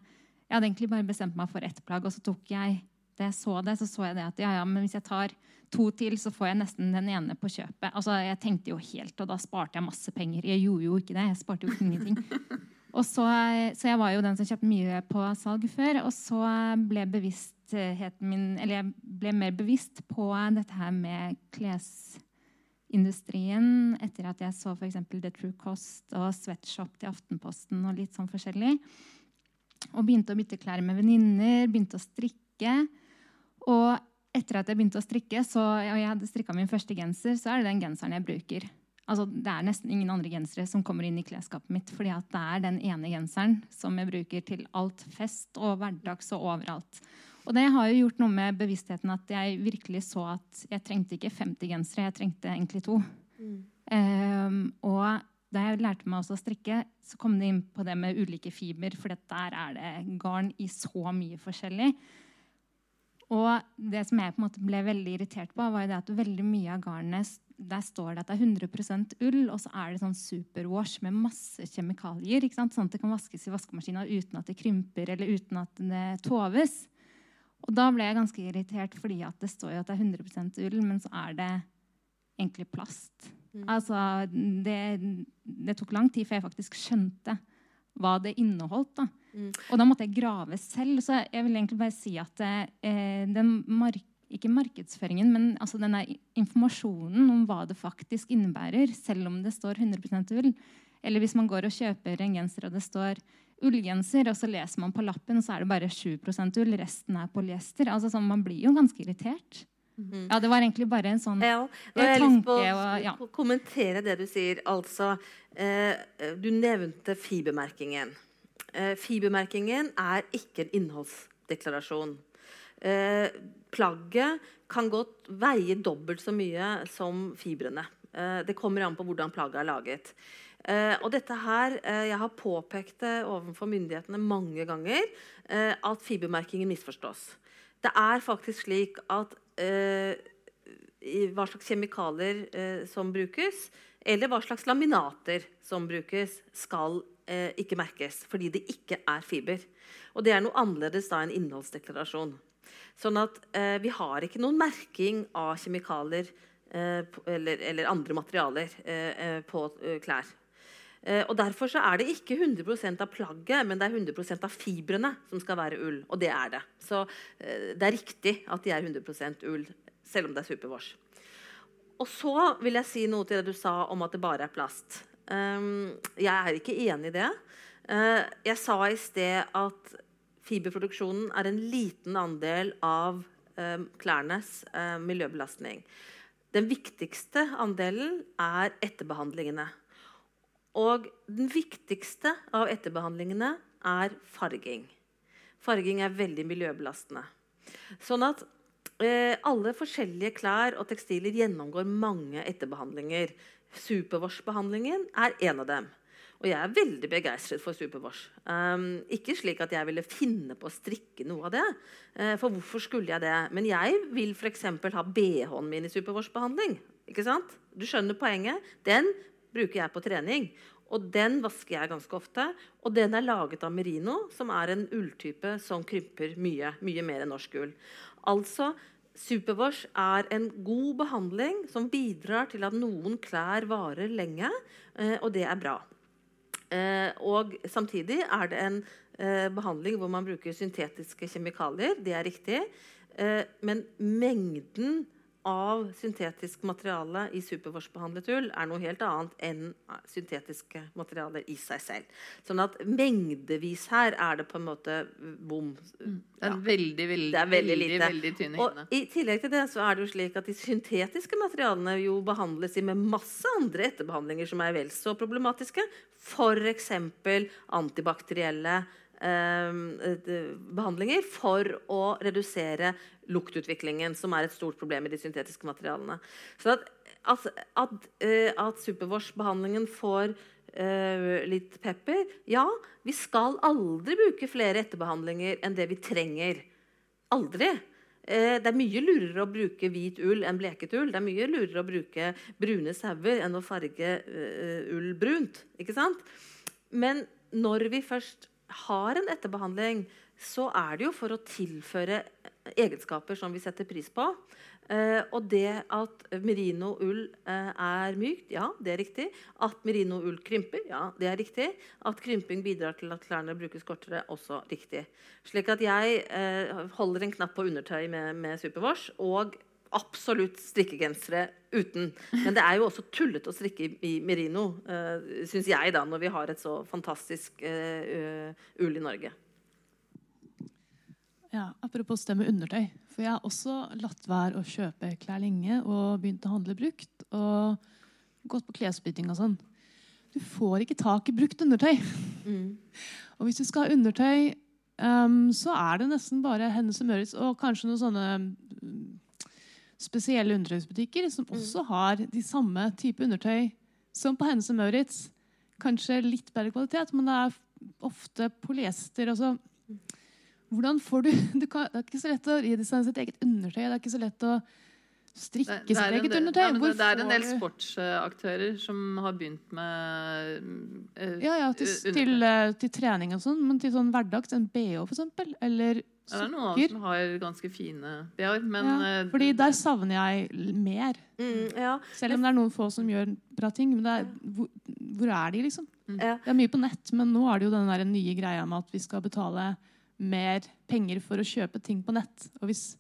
Jeg hadde egentlig bare bestemt meg for ett plagg, og så tok jeg det, så det, så så jeg det at ja, ja, men hvis jeg tar to til, så får jeg nesten den ene på kjøpet. Altså, Jeg tenkte jo helt, og da sparte jeg masse penger. Jeg gjorde jo ikke det. Jeg sparte jo ingenting. Og så, så jeg var jo den som kjøpte mye på salg før. Og så ble bevisstheten min Eller jeg ble mer bevisst på dette her med klesindustrien etter at jeg så f.eks. The True Cost og Sweatshop til Aftenposten og litt sånn forskjellig. Og begynte å bytte klær med venninner, begynte å strikke. Og etter at jeg begynte å strikke, så, og jeg hadde strikka min første genser, så er det den genseren jeg bruker. Altså, det er nesten ingen andre gensere som kommer inn i klesskapet mitt. fordi det er den ene genseren som jeg bruker til alt fest og hverdags og overalt. Og det har jo gjort noe med bevisstheten at jeg virkelig så at jeg trengte ikke 50 gensere, jeg trengte egentlig to. Mm. Um, og da jeg lærte meg også å strikke, så kom det inn på det med ulike fiber. For der er det garn i så mye forskjellig. Og det som jeg på en måte ble veldig irritert på, var det at veldig mye av garnet der står det at det er 100% ull, og så er det sånn superwash med masse kjemikalier. Sånn at det kan vaskes i vaskemaskina uten at det krymper eller uten at det toves. Og da ble jeg ganske irritert fordi at det står jo at det er 100% ull, men så er det egentlig plast. Mm. Altså, det, det, tok lang tid før jeg faktisk skjønte hva det inneholdt. da. Mm. Og da måtte jeg grave selv. Så jeg vil egentlig bare si at eh, den mark ikke markedsføringen, men altså denne informasjonen om hva det faktisk innebærer, selv om det står 100% ull. Eller hvis man går og kjøper en genser og det står ullgenser, og så leser man på lappen, så er det bare 7% ull, resten er polyester. Altså, sånn, man blir jo ganske irritert. Mm. Ja, Det var egentlig bare en sånn ja, nå har jeg lyst på, ja. kommentere det du sier. Altså, eh, du nevnte fibermerkingen. Eh, fibermerkingen er ikke en innholdsdeklarasjon. Eh, plagget kan godt veie dobbelt så mye som fibrene. Eh, det kommer an på hvordan plagget er laget. Eh, og dette her, eh, Jeg har påpekt det overfor myndighetene mange ganger eh, at fibermerkingen misforstås. Det er faktisk slik at eh, hva slags kjemikalier eh, som brukes, eller hva slags laminater som brukes, skal eh, ikke merkes. Fordi det ikke er fiber. Og det er noe annerledes da enn innholdsdeklarasjon. Sånn at eh, vi har ikke noen merking av kjemikalier eh, eller, eller, andre materialer eh, på klær. Og Derfor så er det ikke 100% av plagget, men det er 100% av fibrene som skal være ull. Og det er det. Så det er riktig at de er 100 ull, selv om det er superwash. Og så vil jeg si noe til det du sa om at det bare er plast. Um, jeg er ikke enig i det. Uh, jeg sa i sted at fiberproduksjonen er en liten andel av um, klærnes miljøbelastning. Den viktigste andelen er etterbehandlingene. Og den viktigste av etterbehandlingene er farging. Farging er veldig miljøbelastende. Sånn at Eh, alle forskjellige klær og tekstiler gjennomgår mange etterbehandlinger. Superwash-behandlingen er en av dem. Og jeg er veldig begeistret for superwash. Um, ikke slik at jeg ville finne på å strikke noe av det. Uh, for hvorfor skulle jeg det? Men jeg vil f.eks. ha BH-en min i superwash-behandling. Ikke sant? Du skjønner poenget? Den bruker jeg på trening. Og den vasker jeg ganske ofte. Og den er laget av merino, som er en ulltype som krymper mye. Mye mer enn norsk ull. Altså, Superwash er en god behandling som bidrar til at noen klær varer lenge, eh, og det er bra. Eh, og samtidig er det en eh, behandling hvor man bruker syntetiske kjemikalier. Det er riktig. Men mengden av syntetisk materiale i superwash-behandlet ull er noe helt annet enn syntetiske materialer i seg selv. Sånn at mengdevis her er det på en måte bom. Mm. Det er veldig, veldig, det er veldig, veldig, veldig tynne hinne. Og I tillegg til det så er det jo slik at de syntetiske materialene jo behandles i med masse andre etterbehandlinger som er vel så problematiske. F.eks. antibakterielle behandlinger for å redusere luktutviklingen, som er et stort problem i de syntetiske materialene. Så at, at, at, uh, at Supervors-behandlingen får uh, litt pepper Ja, vi skal aldri bruke flere etterbehandlinger enn det vi trenger. Aldri. Det er mye lurere å bruke hvit ull enn bleket ull. Det er mye lurere å bruke brune sauer enn å farge ull brunt. Ikke sant? Men når vi først har en etterbehandling, så er det jo for å tilføre egenskaper som vi setter pris på. Eh, og det at merino-ull eh, er mykt, ja, det er riktig. At merino-ull krymper, ja, det er riktig. At krymping bidrar til at klærne brukes kortere, også riktig. Slik at jeg eh, holder en knapp på undertøy med, med Supervors Og absolutt strikkegensere uten. Men det er jo også tullete å strikke i, merino, uh, syns jeg, da, når vi har et så fantastisk uh, ull i Norge. Ja, Apropos det med undertøy. For jeg har også latt være å kjøpe klær lenge og begynt å handle brukt. Og gått på klesbytting og sånn. Du får ikke tak i brukt undertøy. Mm. Og hvis du skal ha undertøy, um, så er det nesten bare Hennes og Møritz og kanskje noen sånne spesielle undertøysbutikker som mm. også har de samme type undertøy som på Hennes og Maurits. Kanskje litt bedre kvalitet, men det er ofte polyester. Altså, hvordan får du, du kan, Det er ikke så lett å redesigne sitt eget undertøy. Det er ikke så lett å strikke sitt eget undertøy. Ja, det, er en del sportsaktører som har begynt med uh, Ja, ja, til, til, uh, til, trening og sånn, men til sånn hverdags, en BH f.eks. Eller ja, det er noen som har ganske fine BH-er, men ja, uh, Fordi der savner jeg mer. Mm, ja. Selv om det er noen få som gjør bra ting. Men er, hvor, hvor, er de, liksom? Mm. Det er mye på nett, men nå er det jo den der nye greia med at vi skal betale mer penger for å kjøpe ting på nett. Og hvis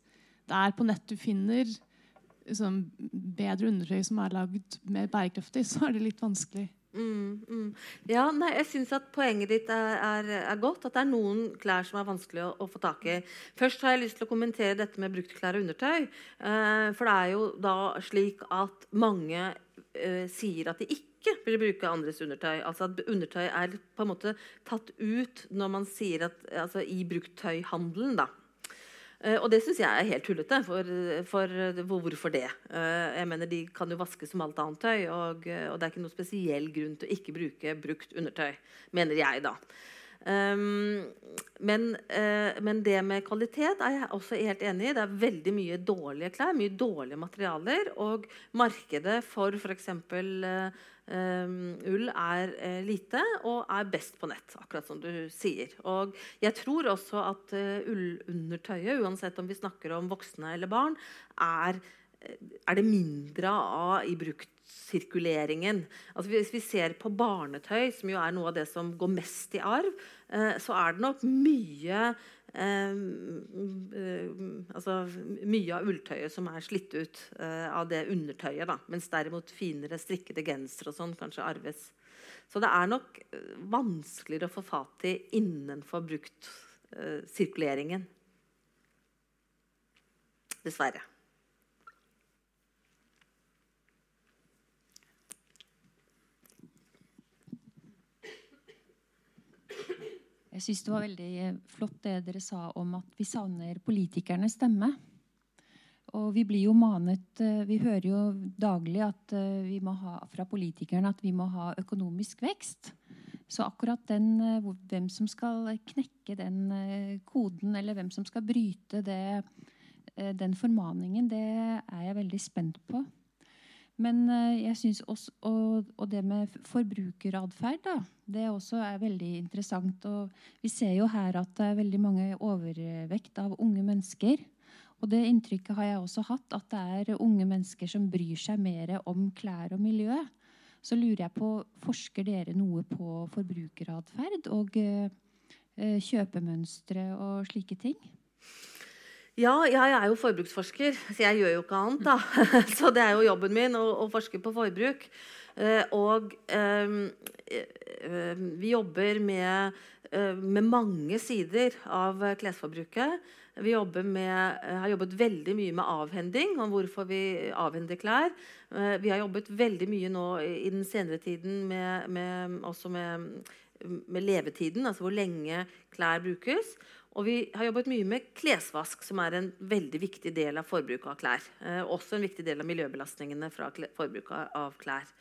det er på nett du finner liksom, bedre undertøy som er lagd mer bærekraftig, så er det litt vanskelig. Mm, mm. Ja, nei, jeg syns at poenget ditt er, er, er, godt. At det er noen klær som er vanskelig å, å, få tak i. Først har jeg lyst til å kommentere dette med bruktklær og undertøy. Eh, for det er jo da slik at mange eh, sier at de ikke vil bruke andres undertøy. Altså at undertøy er på en måte tatt ut når man sier at, altså i bruktøyhandelen. da. Uh, og det syns jeg er helt tullete. For, for, for, hvorfor det? Uh, jeg mener De kan jo vaske som alt annet tøy, og, og, det er ikke noe spesiell grunn til å ikke bruke brukt undertøy. Mener jeg, da. Um, men, uh, men, det med kvalitet er jeg også helt enig i. Det er veldig mye dårlige klær, mye dårlige materialer. Og markedet for f.eks. Uh, Um, ull er uh, lite og er best på nett, akkurat som du sier. Og jeg tror også at uh, ullundertøyet, uansett om vi snakker om voksne eller barn, er, er det mindre av i bruktsirkuleringen. Altså hvis vi ser på barnetøy, som jo er noe av det som går mest i arv, uh, så er det nok mye Eh, altså mye av ulltøyet som er slitt ut eh, av det undertøyet. Da. Mens derimot finere strikkede gensere og sånn kanskje arves. Så det er nok eh, vanskeligere å få fatt i innenfor bruktsirkuleringen. Dessverre. Jeg syns det var veldig eh, flott det dere sa om at vi savner politikernes stemme. Og vi blir jo manet eh, Vi hører jo daglig at eh, vi må ha fra politikerne at vi må ha økonomisk vekst. Så akkurat den, hvem som skal knekke den koden, eller hvem som skal bryte det, den formaningen, det er jeg veldig spent på. Men eh, jeg synes også, og, og, det med forbrukeratferd, det også er veldig interessant. Og vi ser jo her at det er veldig mange overvekt av unge mennesker. Og det inntrykket har jeg også hatt, at det er unge mennesker som bryr seg mer om klær og miljø. Så lurer jeg på, forsker dere noe på forbrukeratferd og uh, kjøpemønstre og slike ting? Ja, jeg er jo forbruksforsker, så jeg gjør jo ikke annet. da. Så det er jo jobben min å, å forske på forbruk. Eh, og eh, vi jobber med, eh, med, mange sider av klesforbruket. Vi med, har jobbet veldig mye med avhending, om hvorfor vi avhender klær. Vi har jobbet veldig mye nå i den senere tiden med, med, også med, med levetiden, altså hvor lenge klær brukes. Og vi har jobbet mye med klesvask, som er en veldig viktig del av forbruket av klær. Eh, også en viktig del av miljøbelastningene fra forbruket av klær.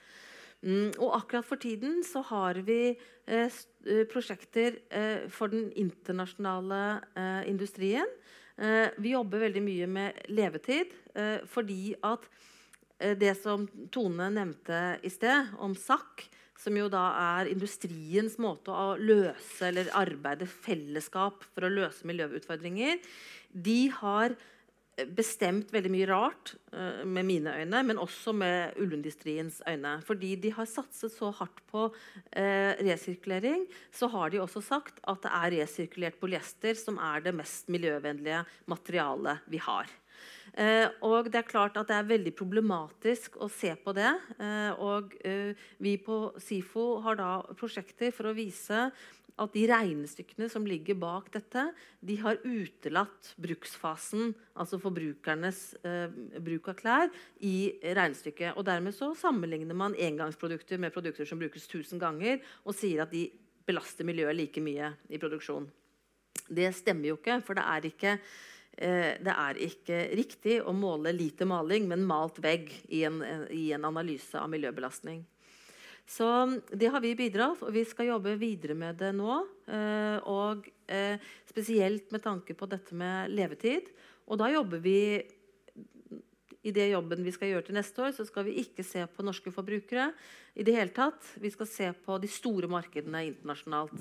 Mm, og akkurat for tiden så har vi eh, eh, prosjekter eh, for den internasjonale eh, industrien. Eh, vi jobber veldig mye med levetid fordi at det som Tone nevnte i sted, om SAK, som jo da er industriens måte å løse eller arbeide fellesskap for å løse miljøutfordringer. de har bestemt veldig mye rart uh, med mine øyne, men også med ullindustriens øyne. Fordi de har satset så hardt på uh, resirkulering, så har de også sagt at det er resirkulert polyester som er det mest miljøvennlige materialet vi har. Uh, og det er klart at det er veldig problematisk å se på det. og vi på SIFO har da prosjekter for å vise at de regnestykkene som ligger bak dette, de har utelatt bruksfasen, altså forbrukernes eh, bruk av klær, i regnestykket. Og dermed så sammenligner man engangsprodukter med produkter som brukes 1000 ganger, og sier at de belaster miljøet like mye i produksjon. Det stemmer jo ikke, for det er ikke eh, det er ikke riktig å måle lite maling, men malt vegg i en, i en analyse av miljøbelastning. Så det har vi bidratt, og vi skal jobbe videre med det nå. Eh, og eh, spesielt med tanke på dette med levetid. Og da jobber vi i det jobben vi skal gjøre til neste år, så skal vi ikke se på norske forbrukere. i det hele tatt. Vi skal se på de store markedene internasjonalt.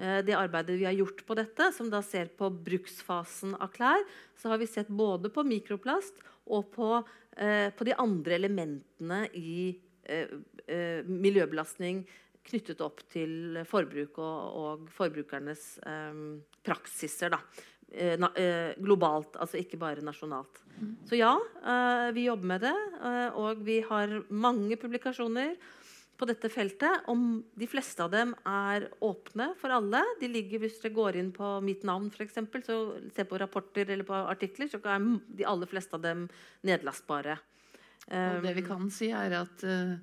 Eh, det arbeidet vi har gjort på dette, som da ser på bruksfasen av klær, så har vi sett både på mikroplast og på, på de andre elementene i Eh, eh, miljøbelastning knyttet opp til forbruk og, og forbrukernes eh, praksiser. Da. Globalt, altså ikke bare nasjonalt. Så ja, vi jobber med det. og vi har mange publikasjoner på dette feltet. Og de fleste av dem er åpne for alle. De ligger, Hvis dere går inn på mitt navn, for eksempel, så ser på rapporter eller på artikler, så er de aller fleste av dem nedlastbare. Og det vi kan si, er at uh,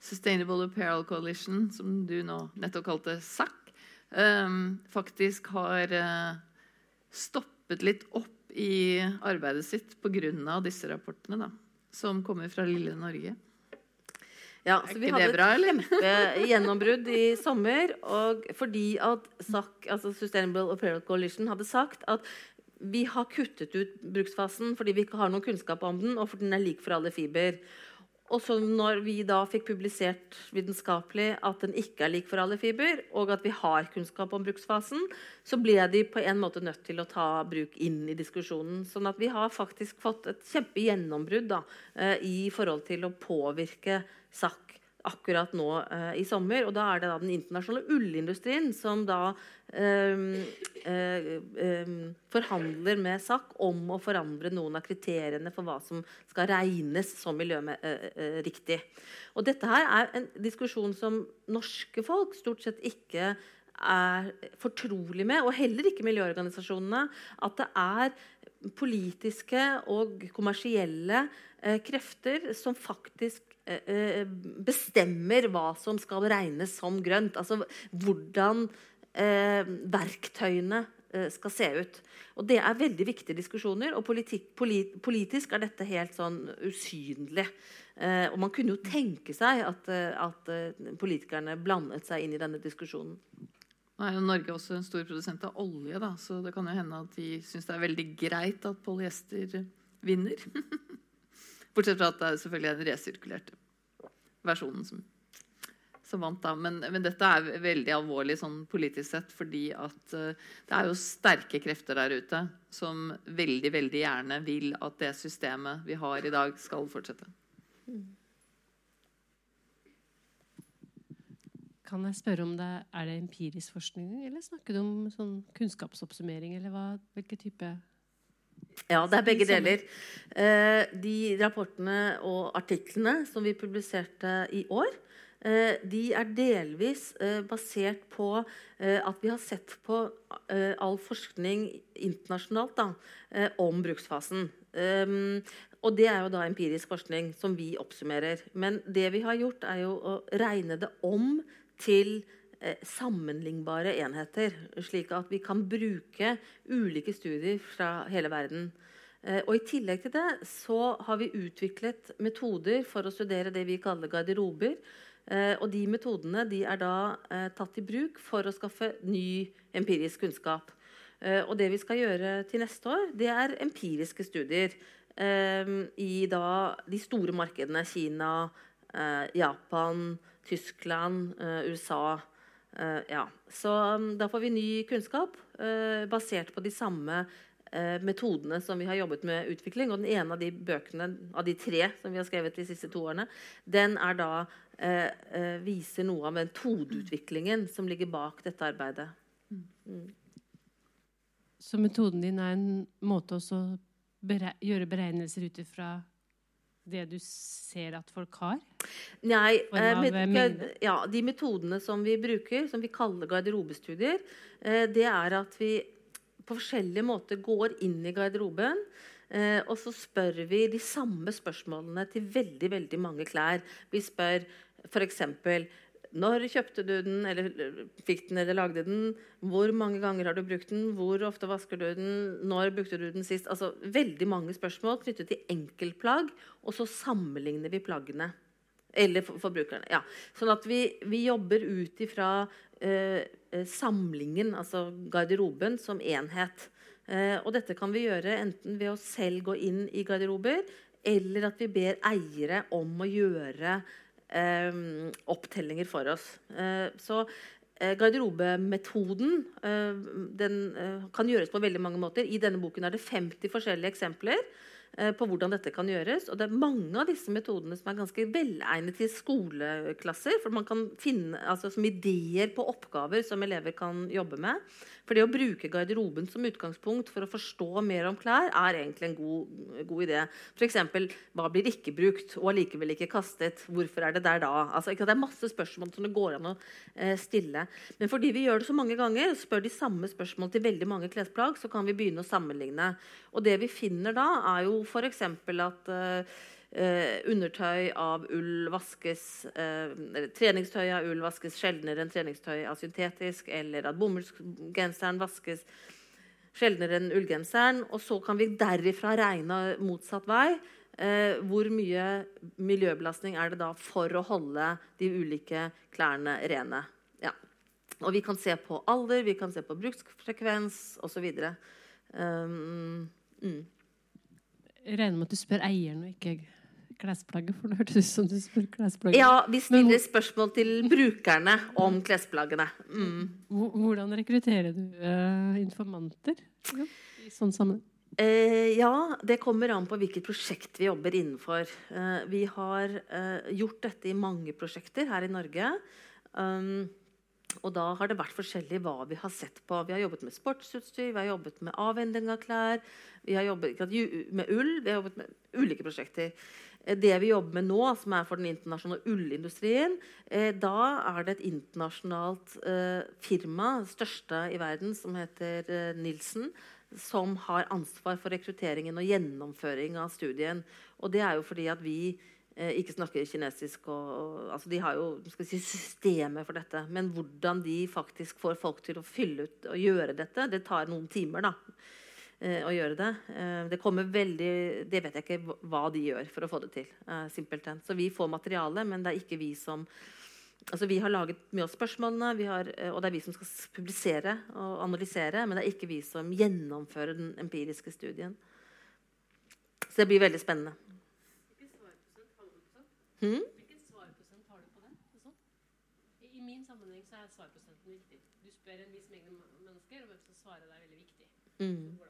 Sustainable Apparel Coalition, som du nå nettopp kalte SAC, um, faktisk har uh, stoppet litt opp i arbeidet sitt pga. disse rapportene, da, som kommer fra lille Norge. Ja, så vi hadde et gjennombrudd i sommer. Og fordi at SAC, altså Sustainable Apparel Coalition hadde sagt at vi har kuttet ut bruksfasen fordi vi ikke har noen kunnskap om den, og fordi den er lik for alle fiber. Og så når vi da fikk publisert vitenskapelig at den ikke er lik for alle fiber, og at vi har kunnskap om bruksfasen, så ble de på en måte nødt til å ta bruk inn i diskusjonen. Sånn at vi har faktisk fått et kjempegjennombrudd eh, i forhold til å påvirke SAC akkurat nå eh, i sommer. Og da er det da den internasjonale ullindustrien som da eh, eh, forhandler med SAK om å forandre noen av kriteriene for hva som skal regnes som miljøriktig. Og dette her er en diskusjon som norske folk stort sett ikke er fortrolig med, og heller ikke miljøorganisasjonene, at det er politiske og kommersielle eh, krefter som faktisk Eh, eh, bestemmer hva som skal regnes som grønt. Altså hvordan eh, verktøyene eh, skal se ut. Og Det er veldig viktige diskusjoner, og politik, polit, politisk er dette helt sånn usynlig. Eh, og Man kunne jo tenke seg at, eh, at politikerne blandet seg inn i denne diskusjonen. Nå er jo Norge også en stor produsent av olje, da, så det kan jo hende at de syns det er veldig greit at polyester vinner. Bortsett fra at det er selvfølgelig den resirkulerte versjonen som, som vant. da. Men, men, dette er veldig alvorlig sånn politisk sett, fordi at uh, det er jo sterke krefter der ute som veldig, veldig gjerne vil at det systemet vi har i dag, skal fortsette. Kan jeg spørre om det er det empirisk forskning, eller snakker du om sånn kunnskapsoppsummering? eller hva, hvilke type ja, det er begge deler. Eh, de rapportene og artiklene som vi publiserte i år, eh, de er delvis eh, basert på at vi har sett på all forskning internasjonalt da, om bruksfasen. Og det er jo da empirisk forskning som vi oppsummerer. Men det vi har gjort, er jo å regne det om til sammenlignbare enheter, slik at vi kan bruke ulike studier fra hele verden. Eh, og I tillegg til det så har vi utviklet metoder for å studere det vi kaller garderober. Eh, og de metodene de er da tatt i bruk for å skaffe ny empirisk kunnskap. Og det vi skal gjøre til neste år, det er empiriske studier i da de store markedene Kina, Japan, Tyskland, USA. Uh, ja. Så um, da får vi ny kunnskap uh, basert på de samme eh, metodene som vi har jobbet med utvikling. Og den ene av de bøkene av de tre som vi har skrevet de siste to årene, den er da eh, eh viser noe av metodeutviklingen som ligger bak dette arbeidet. Mm. Så metoden din er en måte å gjøre beregnelser ut ifra det du ser at folk har? Nei. med, med, ja, de metodene som vi bruker, som vi kaller garderobestudier, eh, det er at vi på forskjellige måter går inn i garderoben. Eh, og så spør vi de samme spørsmålene til veldig veldig mange klær. Vi spør f.eks.: Når kjøpte du den, eller fikk den eller lagde den? Hvor mange ganger har du brukt den? Hvor ofte vasker du den? Når brukte du den sist? Altså Veldig mange spørsmål knyttet til enkeltplagg, og så sammenligner vi plaggene. Eller forbrukerne. ja. Sånn at vi, vi jobber ut ifra eh, eh, samlingen, altså garderoben, som enhet. Eh, og dette kan vi gjøre enten ved å selv gå inn i garderober, eller at vi ber eiere om å gjøre eh, opptellinger for oss. Eh, så eh, Garderobemetoden den kan gjøres på veldig mange måter. I denne boken er det 50 forskjellige eksempler. Eh, på hvordan dette kan gjøres. Og det er mange av disse metodene som er ganske velegnet til skoleklasser. for man kan finne altså, Som ideer på oppgaver som elever kan jobbe med. For det å bruke garderoben som utgangspunkt for å forstå mer om klær, er egentlig en god, god idé. F.eks.: Hva blir ikke brukt og allikevel ikke kastet? Hvorfor er det der da? Altså, det er masse spørsmål som det går an å eh, stille. Men fordi vi gjør det så mange ganger, spør de samme spørsmål til veldig mange klesplagg, så kan vi begynne å sammenligne. Og det vi finner da, er jo f.eks. at eh, Eh, undertøy av ull vaskes eh, Treningstøy av ull vaskes sjeldnere enn treningstøy av syntetisk, eller at bomullsgenseren vaskes sjeldnere enn ullgenseren. Og så kan vi derifra regne motsatt vei. Eh, hvor mye miljøbelastning er det da for å holde de ulike klærne rene? Ja. Og vi kan se på alder, vi kan se på bruksfrekvens osv. Um, mm. Regner med at du spør eieren og ikke klesplagget? For det hørtes ut som du spør klesplagget. Ja, vi stiller Men, spørsmål til brukerne om klesplaggene. Mm. Hvordan rekrutterer du uh, informanter ja, i sånn sammenheng? Eh, ja, det kommer an på hvilket prosjekt vi jobber innenfor. Eh, vi har gjort dette i mange prosjekter her i Norge. Um, og da har det vært forskjellig hva vi har sett på. Vi har jobbet med sportsutstyr, vi har jobbet med avhending av klær, vi har jobbet med ull, vi har jobbet med ulike prosjekter. Eh, det vi jobber med nå, som er for den internasjonale ullindustrien, eh, da er det et internasjonalt eh, firma, største i verden, som heter Nilsen, som har ansvar for rekrutteringen og gjennomføring av studien. Og det er jo fordi at vi eh, ikke snakker kinesisk. Og, og, altså de har jo si, systemer for dette. Men hvordan de faktisk får folk til å fylle ut og gjøre dette, det tar noen timer. da å gjøre det. Eh, det kommer veldig Det vet jeg ikke hva de gjør for å få det til. Eh, simpelthen. Så vi får materiale, men det er ikke vi som Altså, vi har laget mye av spørsmålene, har, eh, og det er vi som skal publisere og analysere. Men det er ikke vi som gjennomfører den empiriske studien. Så det blir veldig spennende. Hmm? Hvilken svarprosent har du på den? Sånn? I min sammenheng så er svarprosenten viktig. Du spør en viss mengde mennesker, og hvem som svarer er veldig viktig. Mm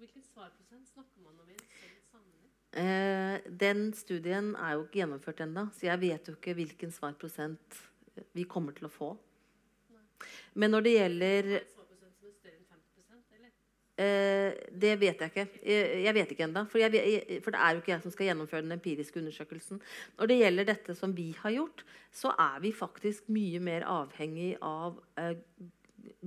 hvilken svarprosent snakker man om i en sånn sammenheng? Eh, den studien er jo ikke gjennomført ennå, så jeg vet jo ikke hvilken svarprosent vi kommer til å få. Nei. Men når det gjelder Eh, det vet jeg ikke. Jeg, jeg vet ikke ennå. For, for, det er jo ikke jeg som skal gjennomføre den empiriske undersøkelsen. Når det gjelder dette som vi har gjort, så er vi faktisk mye mer avhengig av eh,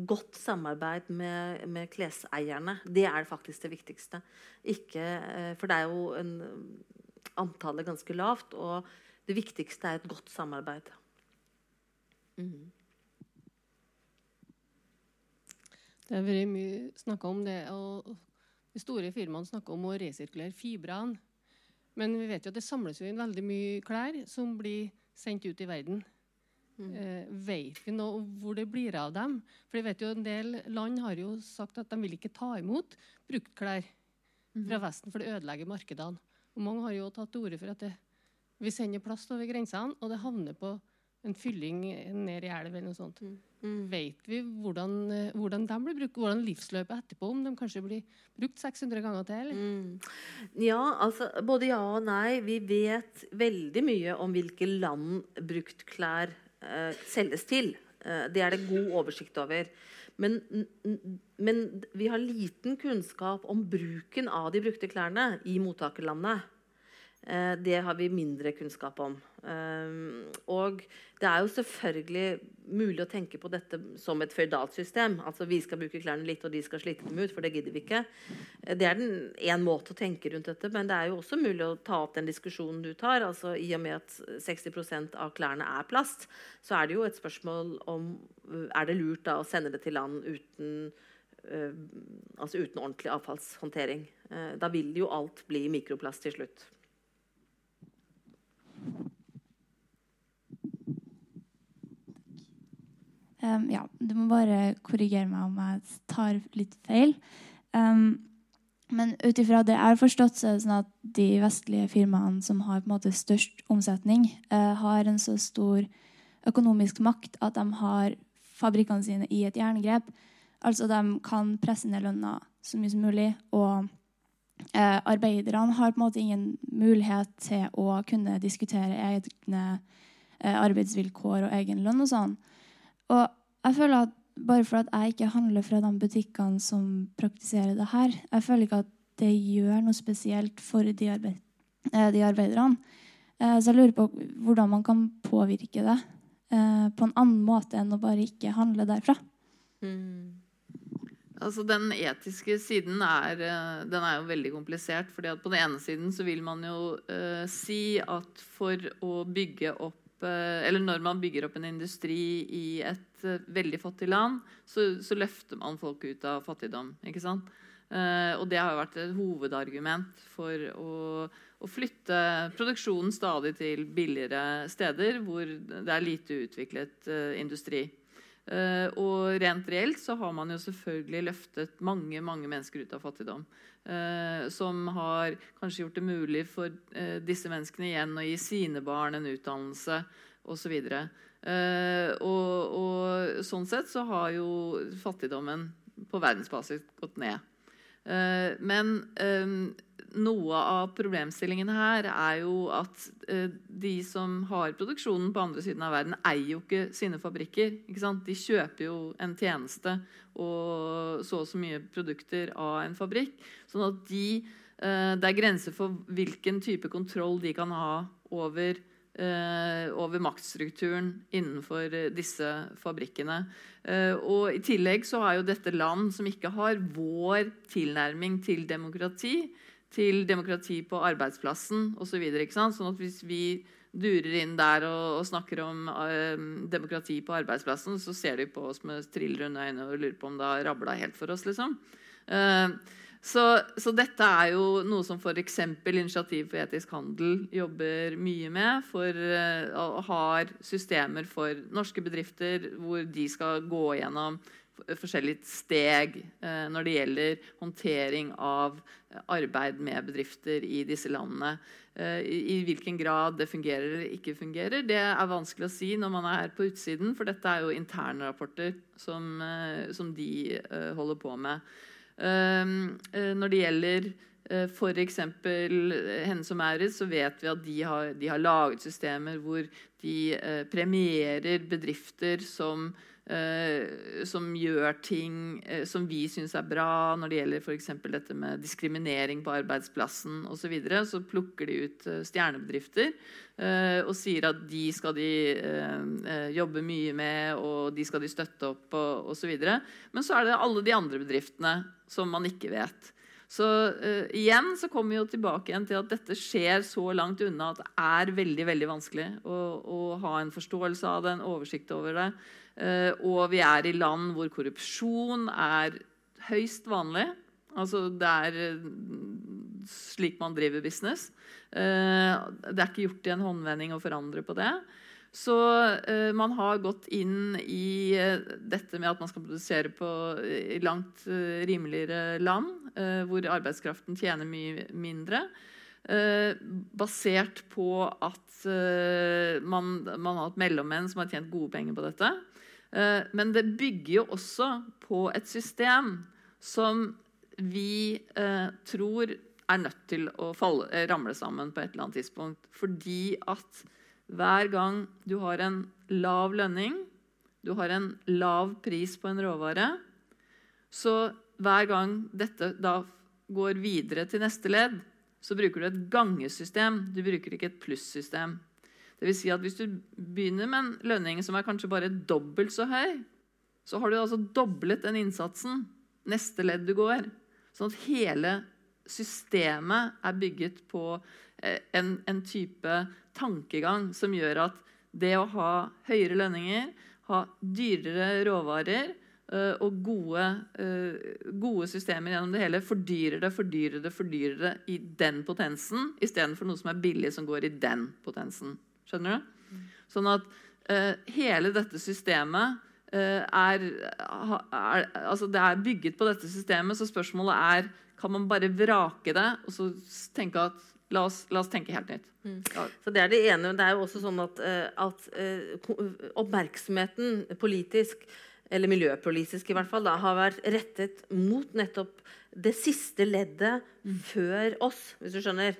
godt samarbeid med, med, kleseierne. Det er faktisk det viktigste. Ikke, eh, for det er jo en, antallet ganske lavt, og det viktigste er et godt samarbeid. Mm. Det har vært mye snakka om det, og de store firmaene snakker om å resirkulere fibrene. Men vi vet jo at det samles jo inn veldig mye klær som blir sendt ut i verden. Mm. Eh, vet vi nå hvor det blir av dem? For jeg vet jo En del land har jo sagt at de vil ikke ta imot bruktklær mm. fra Vesten, for det ødelegger markedene. Og Mange har jo tatt til orde for at det, vi sender plast over grensene, og det havner på en fylling ned i elv eller noe sånt. Mm. Mm. Vet vi hvordan, eh, hvordan de blir brukt, hvordan livsløpet etterpå, om de kanskje blir brukt 600 ganger til? Mm. Ja, altså både ja og nei. Vi vet veldig mye om hvilke land bruktklær selges til. Eh, det er det god oversikt over. Men, men, vi har liten kunnskap om bruken av de brukte klærne i mottakerlandet. Eh, det har vi mindre kunnskap om. Eh, og det er jo selvfølgelig mulig å tenke på dette som et føydalt system. Altså vi skal bruke klærne litt, og de skal slite dem ut, for det gidder vi ikke. Eh, det er én måte å tenke rundt dette, men det er jo også mulig å ta opp den diskusjonen du tar. altså I og med at 60% av klærne er plast, så er det jo et spørsmål om er det lurt da å sende det til land uten altså uten ordentlig avfallshåndtering. Da vil jo alt bli mikroplast til slutt. Um, ja, du må bare korrigere meg om jeg tar litt feil. Um, men ut ifra det jeg har forstått, så er det sånn at de vestlige firmaene som har på en måte størst omsetning, uh, har en så stor økonomisk makt at de har fabrikkene sine i et jerngrep. Altså de kan presse ned lønna så mye som mulig. og eh, arbeiderne har på en måte ingen mulighet til å kunne diskutere egne eh, arbeidsvilkår og egen lønn og sånn. Og jeg føler at bare for at jeg ikke handler fra de butikkene som praktiserer det her, jeg føler ikke at det gjør noe spesielt for de, arbeid, eh, de arbeiderne. Eh, så jeg lurer på hvordan man kan påvirke det eh, på en annen måte enn å bare ikke handle derfra. Mm. Altså Den etiske siden er, eh, den er jo veldig komplisert. fordi at På den ene siden så vil man jo uh, si at for å bygge opp Eller når man bygger opp en industri i et uh, veldig fattig land, så, så, løfter man folk ut av fattigdom. ikke sant? og det har jo vært et hovedargument for å, å flytte produksjonen stadig til billigere steder hvor det er lite utviklet industri. Uh, og rent reelt så har man jo selvfølgelig løftet mange mange mennesker ut av fattigdom. Uh, som har kanskje gjort det mulig for uh, disse menneskene igjen å gi sine barn en utdannelse osv. Uh, og, og sånn sett så har jo fattigdommen på verdensbasis gått ned. Men noe av problemstillingen her er jo at eh, de som har produksjonen på andre siden av verden, eier jo ikke sine fabrikker. Ikke de kjøper jo en tjeneste og så og så mye produkter av en fabrikk. sånn at de, eh, det er grenser for hvilken type kontroll de kan ha over, eh, over maktstrukturen innenfor disse fabrikkene. og I tillegg så er jo dette land som ikke har vår tilnærming til demokrati til demokrati på arbeidsplassen osv. Så sånn at hvis vi durer inn der og, og snakker om uh, demokrati på arbeidsplassen, så ser de på oss med trillrunde øyne og lurer på om det har rabla helt for oss. liksom. Uh, så, så, dette er jo noe som f.eks. Initiativ for etisk handel jobber mye med. For uh, har systemer for norske bedrifter hvor de skal gå gjennom forskjellige steg eh, når det gjelder håndtering av arbeid med bedrifter i disse landene. Eh, i, I hvilken grad det fungerer eller ikke fungerer, det er vanskelig å si når man er på utsiden, for dette er jo interne rapporter som, eh, som de eh, holder på med. Eh, eh, når det gjelder F.eks. Hennes og Maurits, så vet vi at de har, de har laget systemer hvor de premierer bedrifter som som gjør ting uh, som vi syns er bra når det gjelder f.eks. dette med diskriminering på arbeidsplassen osv. Så, videre, så plukker de ut uh, stjernebedrifter og sier at de skal de jobbe mye med, og de skal de støtte opp og osv. Men så er det alle de andre bedriftene som man ikke vet. Så igjen så kommer vi jo tilbake igjen til at dette skjer så langt unna at det er veldig veldig vanskelig å, å ha en forståelse av det, en oversikt over det. Uh, og vi er i land hvor korrupsjon er høyst vanlig. Altså det er eh, slik man driver business. Uh, det er ikke gjort i en håndvending å forandre på det. Så man har gått inn i dette med at man skal produsere på langt rimeligere land, hvor arbeidskraften tjener mye mindre. basert på at man, man, har hatt mellommenn som har tjent gode penger på dette. Men det bygger jo også på et system som vi tror er nødt til å falle, ramle sammen på et eller annet tidspunkt. Fordi at hver gang du har en lav lønning, du har en lav pris på en råvare, så hver gang dette da går videre til neste ledd, så bruker du et gangesystem. Du bruker ikke et plussystem. Vil si at hvis du begynner med en lønning som er kanskje bare dobbelt så høy, så har du altså doblet den innsatsen neste ledd du går. Sånn at hele systemet er bygget på en, en, type tankegang som gjør at det å ha høyere lønninger, ha dyrere råvarer uh, og gode, uh, gode, systemer gjennom det hele fordyrer det, fordyrer det, fordyrer det i den potensen istedenfor noe som er billig, som går i den potensen. Skjønner du? Sånn at uh, hele dette systemet er, er, altså det er bygget på dette systemet, så spørsmålet er kan man bare vrake det og så tenke at la oss, la oss tenke helt nytt. Mm. Ja. Så Det er det ene. Men Det er jo også sånn at, eh, at uh, oppmerksomheten politisk, eller miljøpolitisk i hvert fall, da, har vært rettet mot nettopp det siste leddet mm. før oss, hvis du skjønner.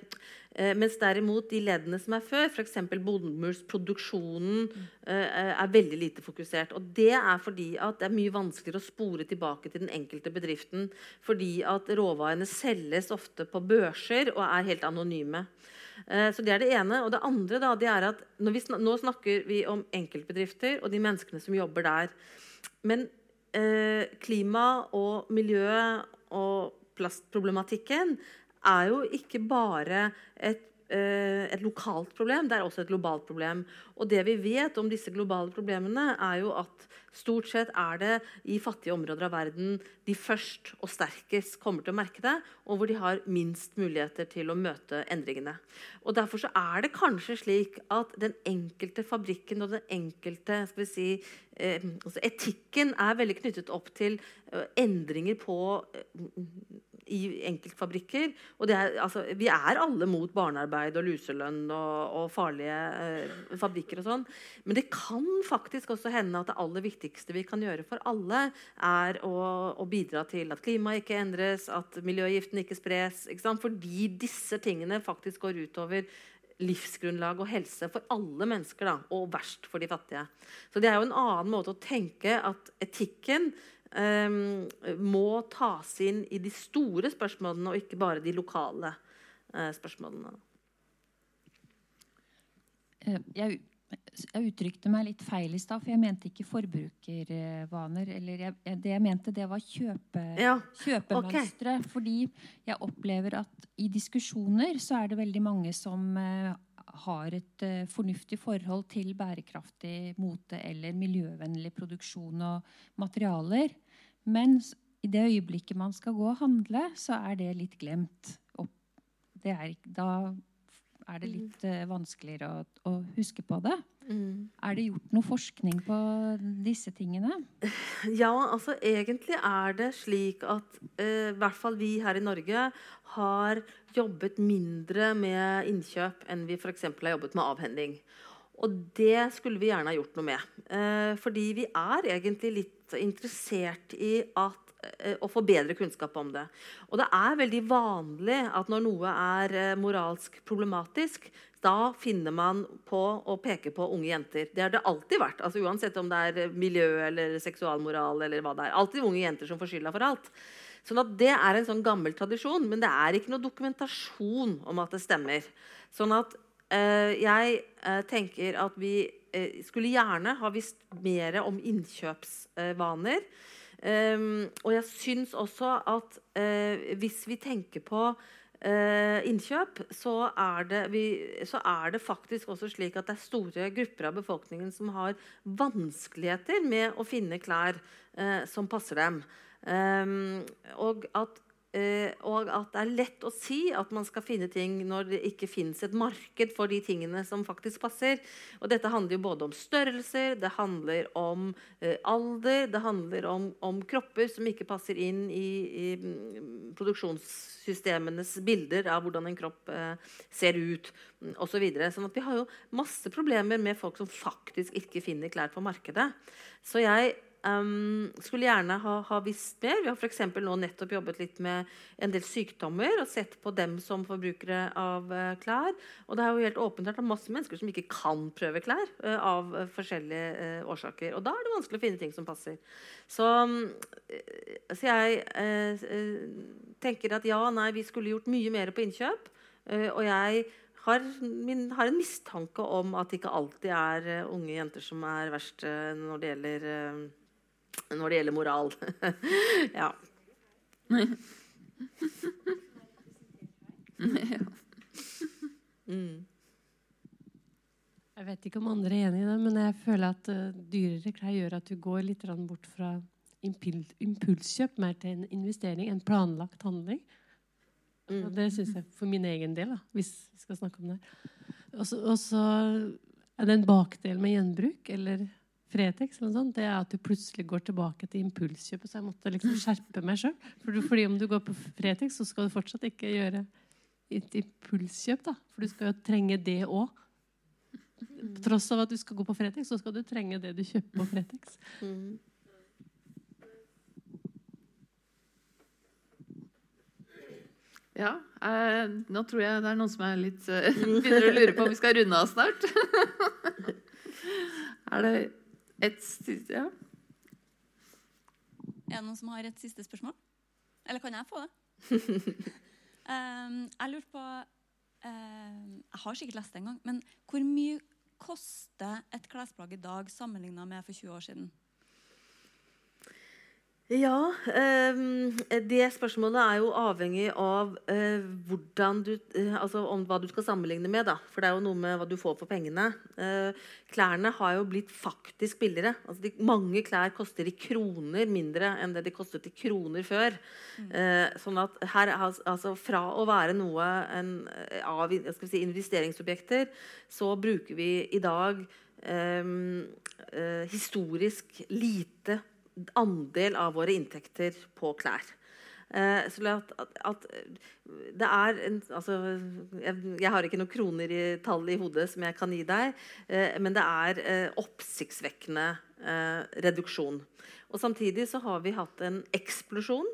Eh, mens derimot de leddene som er før, f.eks. bomullsproduksjonen, eh, er veldig lite fokusert. Og det er fordi at det er mye vanskeligere å spore tilbake til den enkelte bedriften. Fordi at råvarene selges ofte på børser og er helt anonyme. Eh, så Det er det ene. Og det andre da, det er at snak nå snakker vi om enkeltbedrifter og de menneskene som jobber der. Men eh, klima og miljø og plastproblematikken er jo ikke bare et, eh, et, lokalt problem, det er også et globalt problem. Og det vi vet om disse globale problemene, er jo at stort sett er det i fattige områder av verden de først og sterkest kommer til å merke det, og hvor de har minst muligheter til å møte endringene. Og Derfor så er det kanskje slik at den enkelte fabrikken og den enkelte skal vi si, eh, altså etikken er veldig knyttet opp til eh, endringer på i enkeltfabrikker. Og er, altså, vi er alle mot barnearbeid og luselønn og, og farlige eh, fabrikker og sånn. Men det kan faktisk også hende at det aller viktigste vi kan gjøre for alle, er å, å bidra til at klimaet ikke endres, at miljøgiftene ikke spres. Ikke Fordi disse tingene faktisk går utover livsgrunnlag og helse for alle mennesker, da, og verst for de fattige. Så Det er jo en annen måte å tenke at etikken må tas inn i de store spørsmålene, og ikke bare de lokale uh, spørsmålene. Eh, jeg, jeg, uttrykte meg litt feil i stad, for jeg mente ikke forbrukervaner. eller jeg, Det jeg mente, det var kjøpe, ja. kjøpemønstre. Okay. Fordi jeg opplever at i diskusjoner så er det veldig mange som uh, har et uh, fornuftig forhold til bærekraftig mote eller miljøvennlig produksjon og materialer. Men i det øyeblikket man skal gå og handle, så er det litt glemt. Det er, da er det litt uh, vanskeligere å, å, huske på det. Mm. Er det gjort noe forskning på disse tingene? Ja, altså egentlig er det slik at uh, i hvert fall vi her i Norge har jobbet mindre med innkjøp enn vi f.eks. har jobbet med avhending. Og det skulle vi gjerne ha gjort noe med. Uh, fordi vi er egentlig litt interessert i at, eh, å få bedre kunnskap om det. Og det er veldig vanlig at når noe er eh, moralsk problematisk, da finner man på å peke på unge jenter. Det har det alltid vært. Altså, uansett om det er miljø eller seksualmoral. eller hva det er. Alltid unge jenter som får skylda for alt. Sånn at Det er en sånn gammel tradisjon, men det er ikke noe dokumentasjon om at det stemmer. Sånn at øh, jeg øh, tenker at vi Eh, skulle gjerne ha visst mer om innkjøpsvaner. Um, og jeg syns også at uh, hvis vi tenker på uh, innkjøp, så er, det, vi, så er, det, faktisk også slik at det er store grupper av befolkningen som har vanskeligheter med å finne klær uh, som passer dem. Um, og at Eh, og at det er lett å si at man skal finne ting når det ikke finnes et marked for de tingene som faktisk passer. Og dette handler jo både om størrelser, det handler om eh, alder, det handler om, om, kropper som ikke passer inn i, i mm, produksjonssystemenes bilder av hvordan en kropp eh, ser ut mm, osv. Så videre. sånn at vi har jo masse problemer med folk som faktisk ikke finner klær på markedet. Så jeg Um, skulle gjerne ha, ha, visst mer. Vi har for nå nettopp jobbet litt med en del sykdommer og sett på dem som forbrukere av uh, klær. Og det er jo helt åpent at masse mennesker som ikke kan prøve klær uh, av uh, forskjellige årsaker. Og da er det vanskelig å finne ting som passer. Så, um, så jeg tenker at ja, nei, vi skulle gjort mye mer på innkjøp. og jeg har, min, har, en mistanke om at det ikke alltid er unge jenter som er verst når det gjelder når det gjelder moral. ja. mm. Jeg vet ikke om andre er enig i det, men jeg føler at uh, dyrere klær gjør at du går litt bort fra impulskjøp mer til en investering, en planlagt handling. Mm. Og det syns jeg for min egen del, da, hvis vi skal snakke om det. Og så er det en bakdel med gjenbruk, eller Fretex, eller noe sånt, det er at du plutselig går tilbake til impulskjøpet. Så jeg måtte liksom skjerpe meg sjøl. For fordi om du går på Fretex, så skal du fortsatt ikke gjøre et impulskjøp. da. For du skal jo trenge det òg. På tross av at du skal gå på Fretex, så skal du trenge det du kjøper på Fretex. Mm. Ja. Eh, nå tror jeg det er noen som er litt eh, begynner å lure på om vi skal runde av snart. er det et siste ja. Er det noen som har et siste spørsmål? Eller kan jeg få det? um, jeg lurte på um, Jeg har sikkert lest det en gang, men hvor mye koster et klesplagg i dag sammenligna med for 20 år siden? Ja, um, det spørsmålet er jo avhengig av uh, hvordan du, uh, altså om hva du skal sammenligne med. Da. For det er jo noe med hva du får for pengene. Uh, klærne har jo blitt faktisk billigere. Altså, de, mange klær koster i kroner mindre enn det de kostet i kroner før. Mm. sånn at her, altså, Fra å være noe en, av si, investeringsobjekter, så bruker vi i dag um, historisk lite andel av våre inntekter på klær. Eh, så at, at, det er en, altså, jeg, jeg, har ikke noen kroner i tall i hodet som jeg kan gi deg, eh, men det er eh, oppsiktsvekkende reduksjon. Og samtidig så har vi hatt en eksplosjon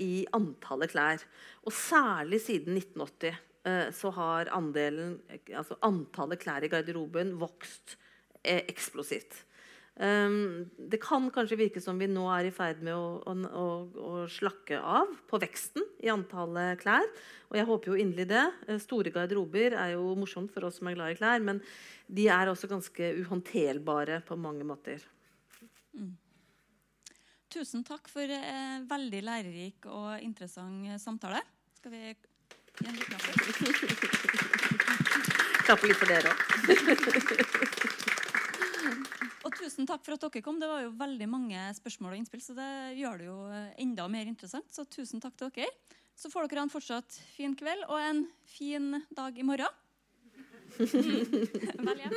i antallet klær. Og særlig siden 1980 eh, så har andelen, altså antallet klær i garderoben vokst eksplosivt. Um, det kan kanskje virke som vi nå er i ferd med å, å, å, slakke av på veksten i antallet klær. Og jeg håper jo inderlig det. Eh, store garderober er jo morsomt for oss som er glad i klær, men de er også ganske uhåndterbare på mange måter. Mm. Tusen takk for eh, veldig lærerik og interessant eh, samtale. Skal vi gi en liten applaus? Klappe litt for dere òg. Tusen takk for at dere kom. Det var jo veldig mange spørsmål og innspill, så det gjør det jo enda mer interessant. Så tusen takk til dere. Så får dere en fortsatt fin kveld og en fin dag i morgen. Vel hjem.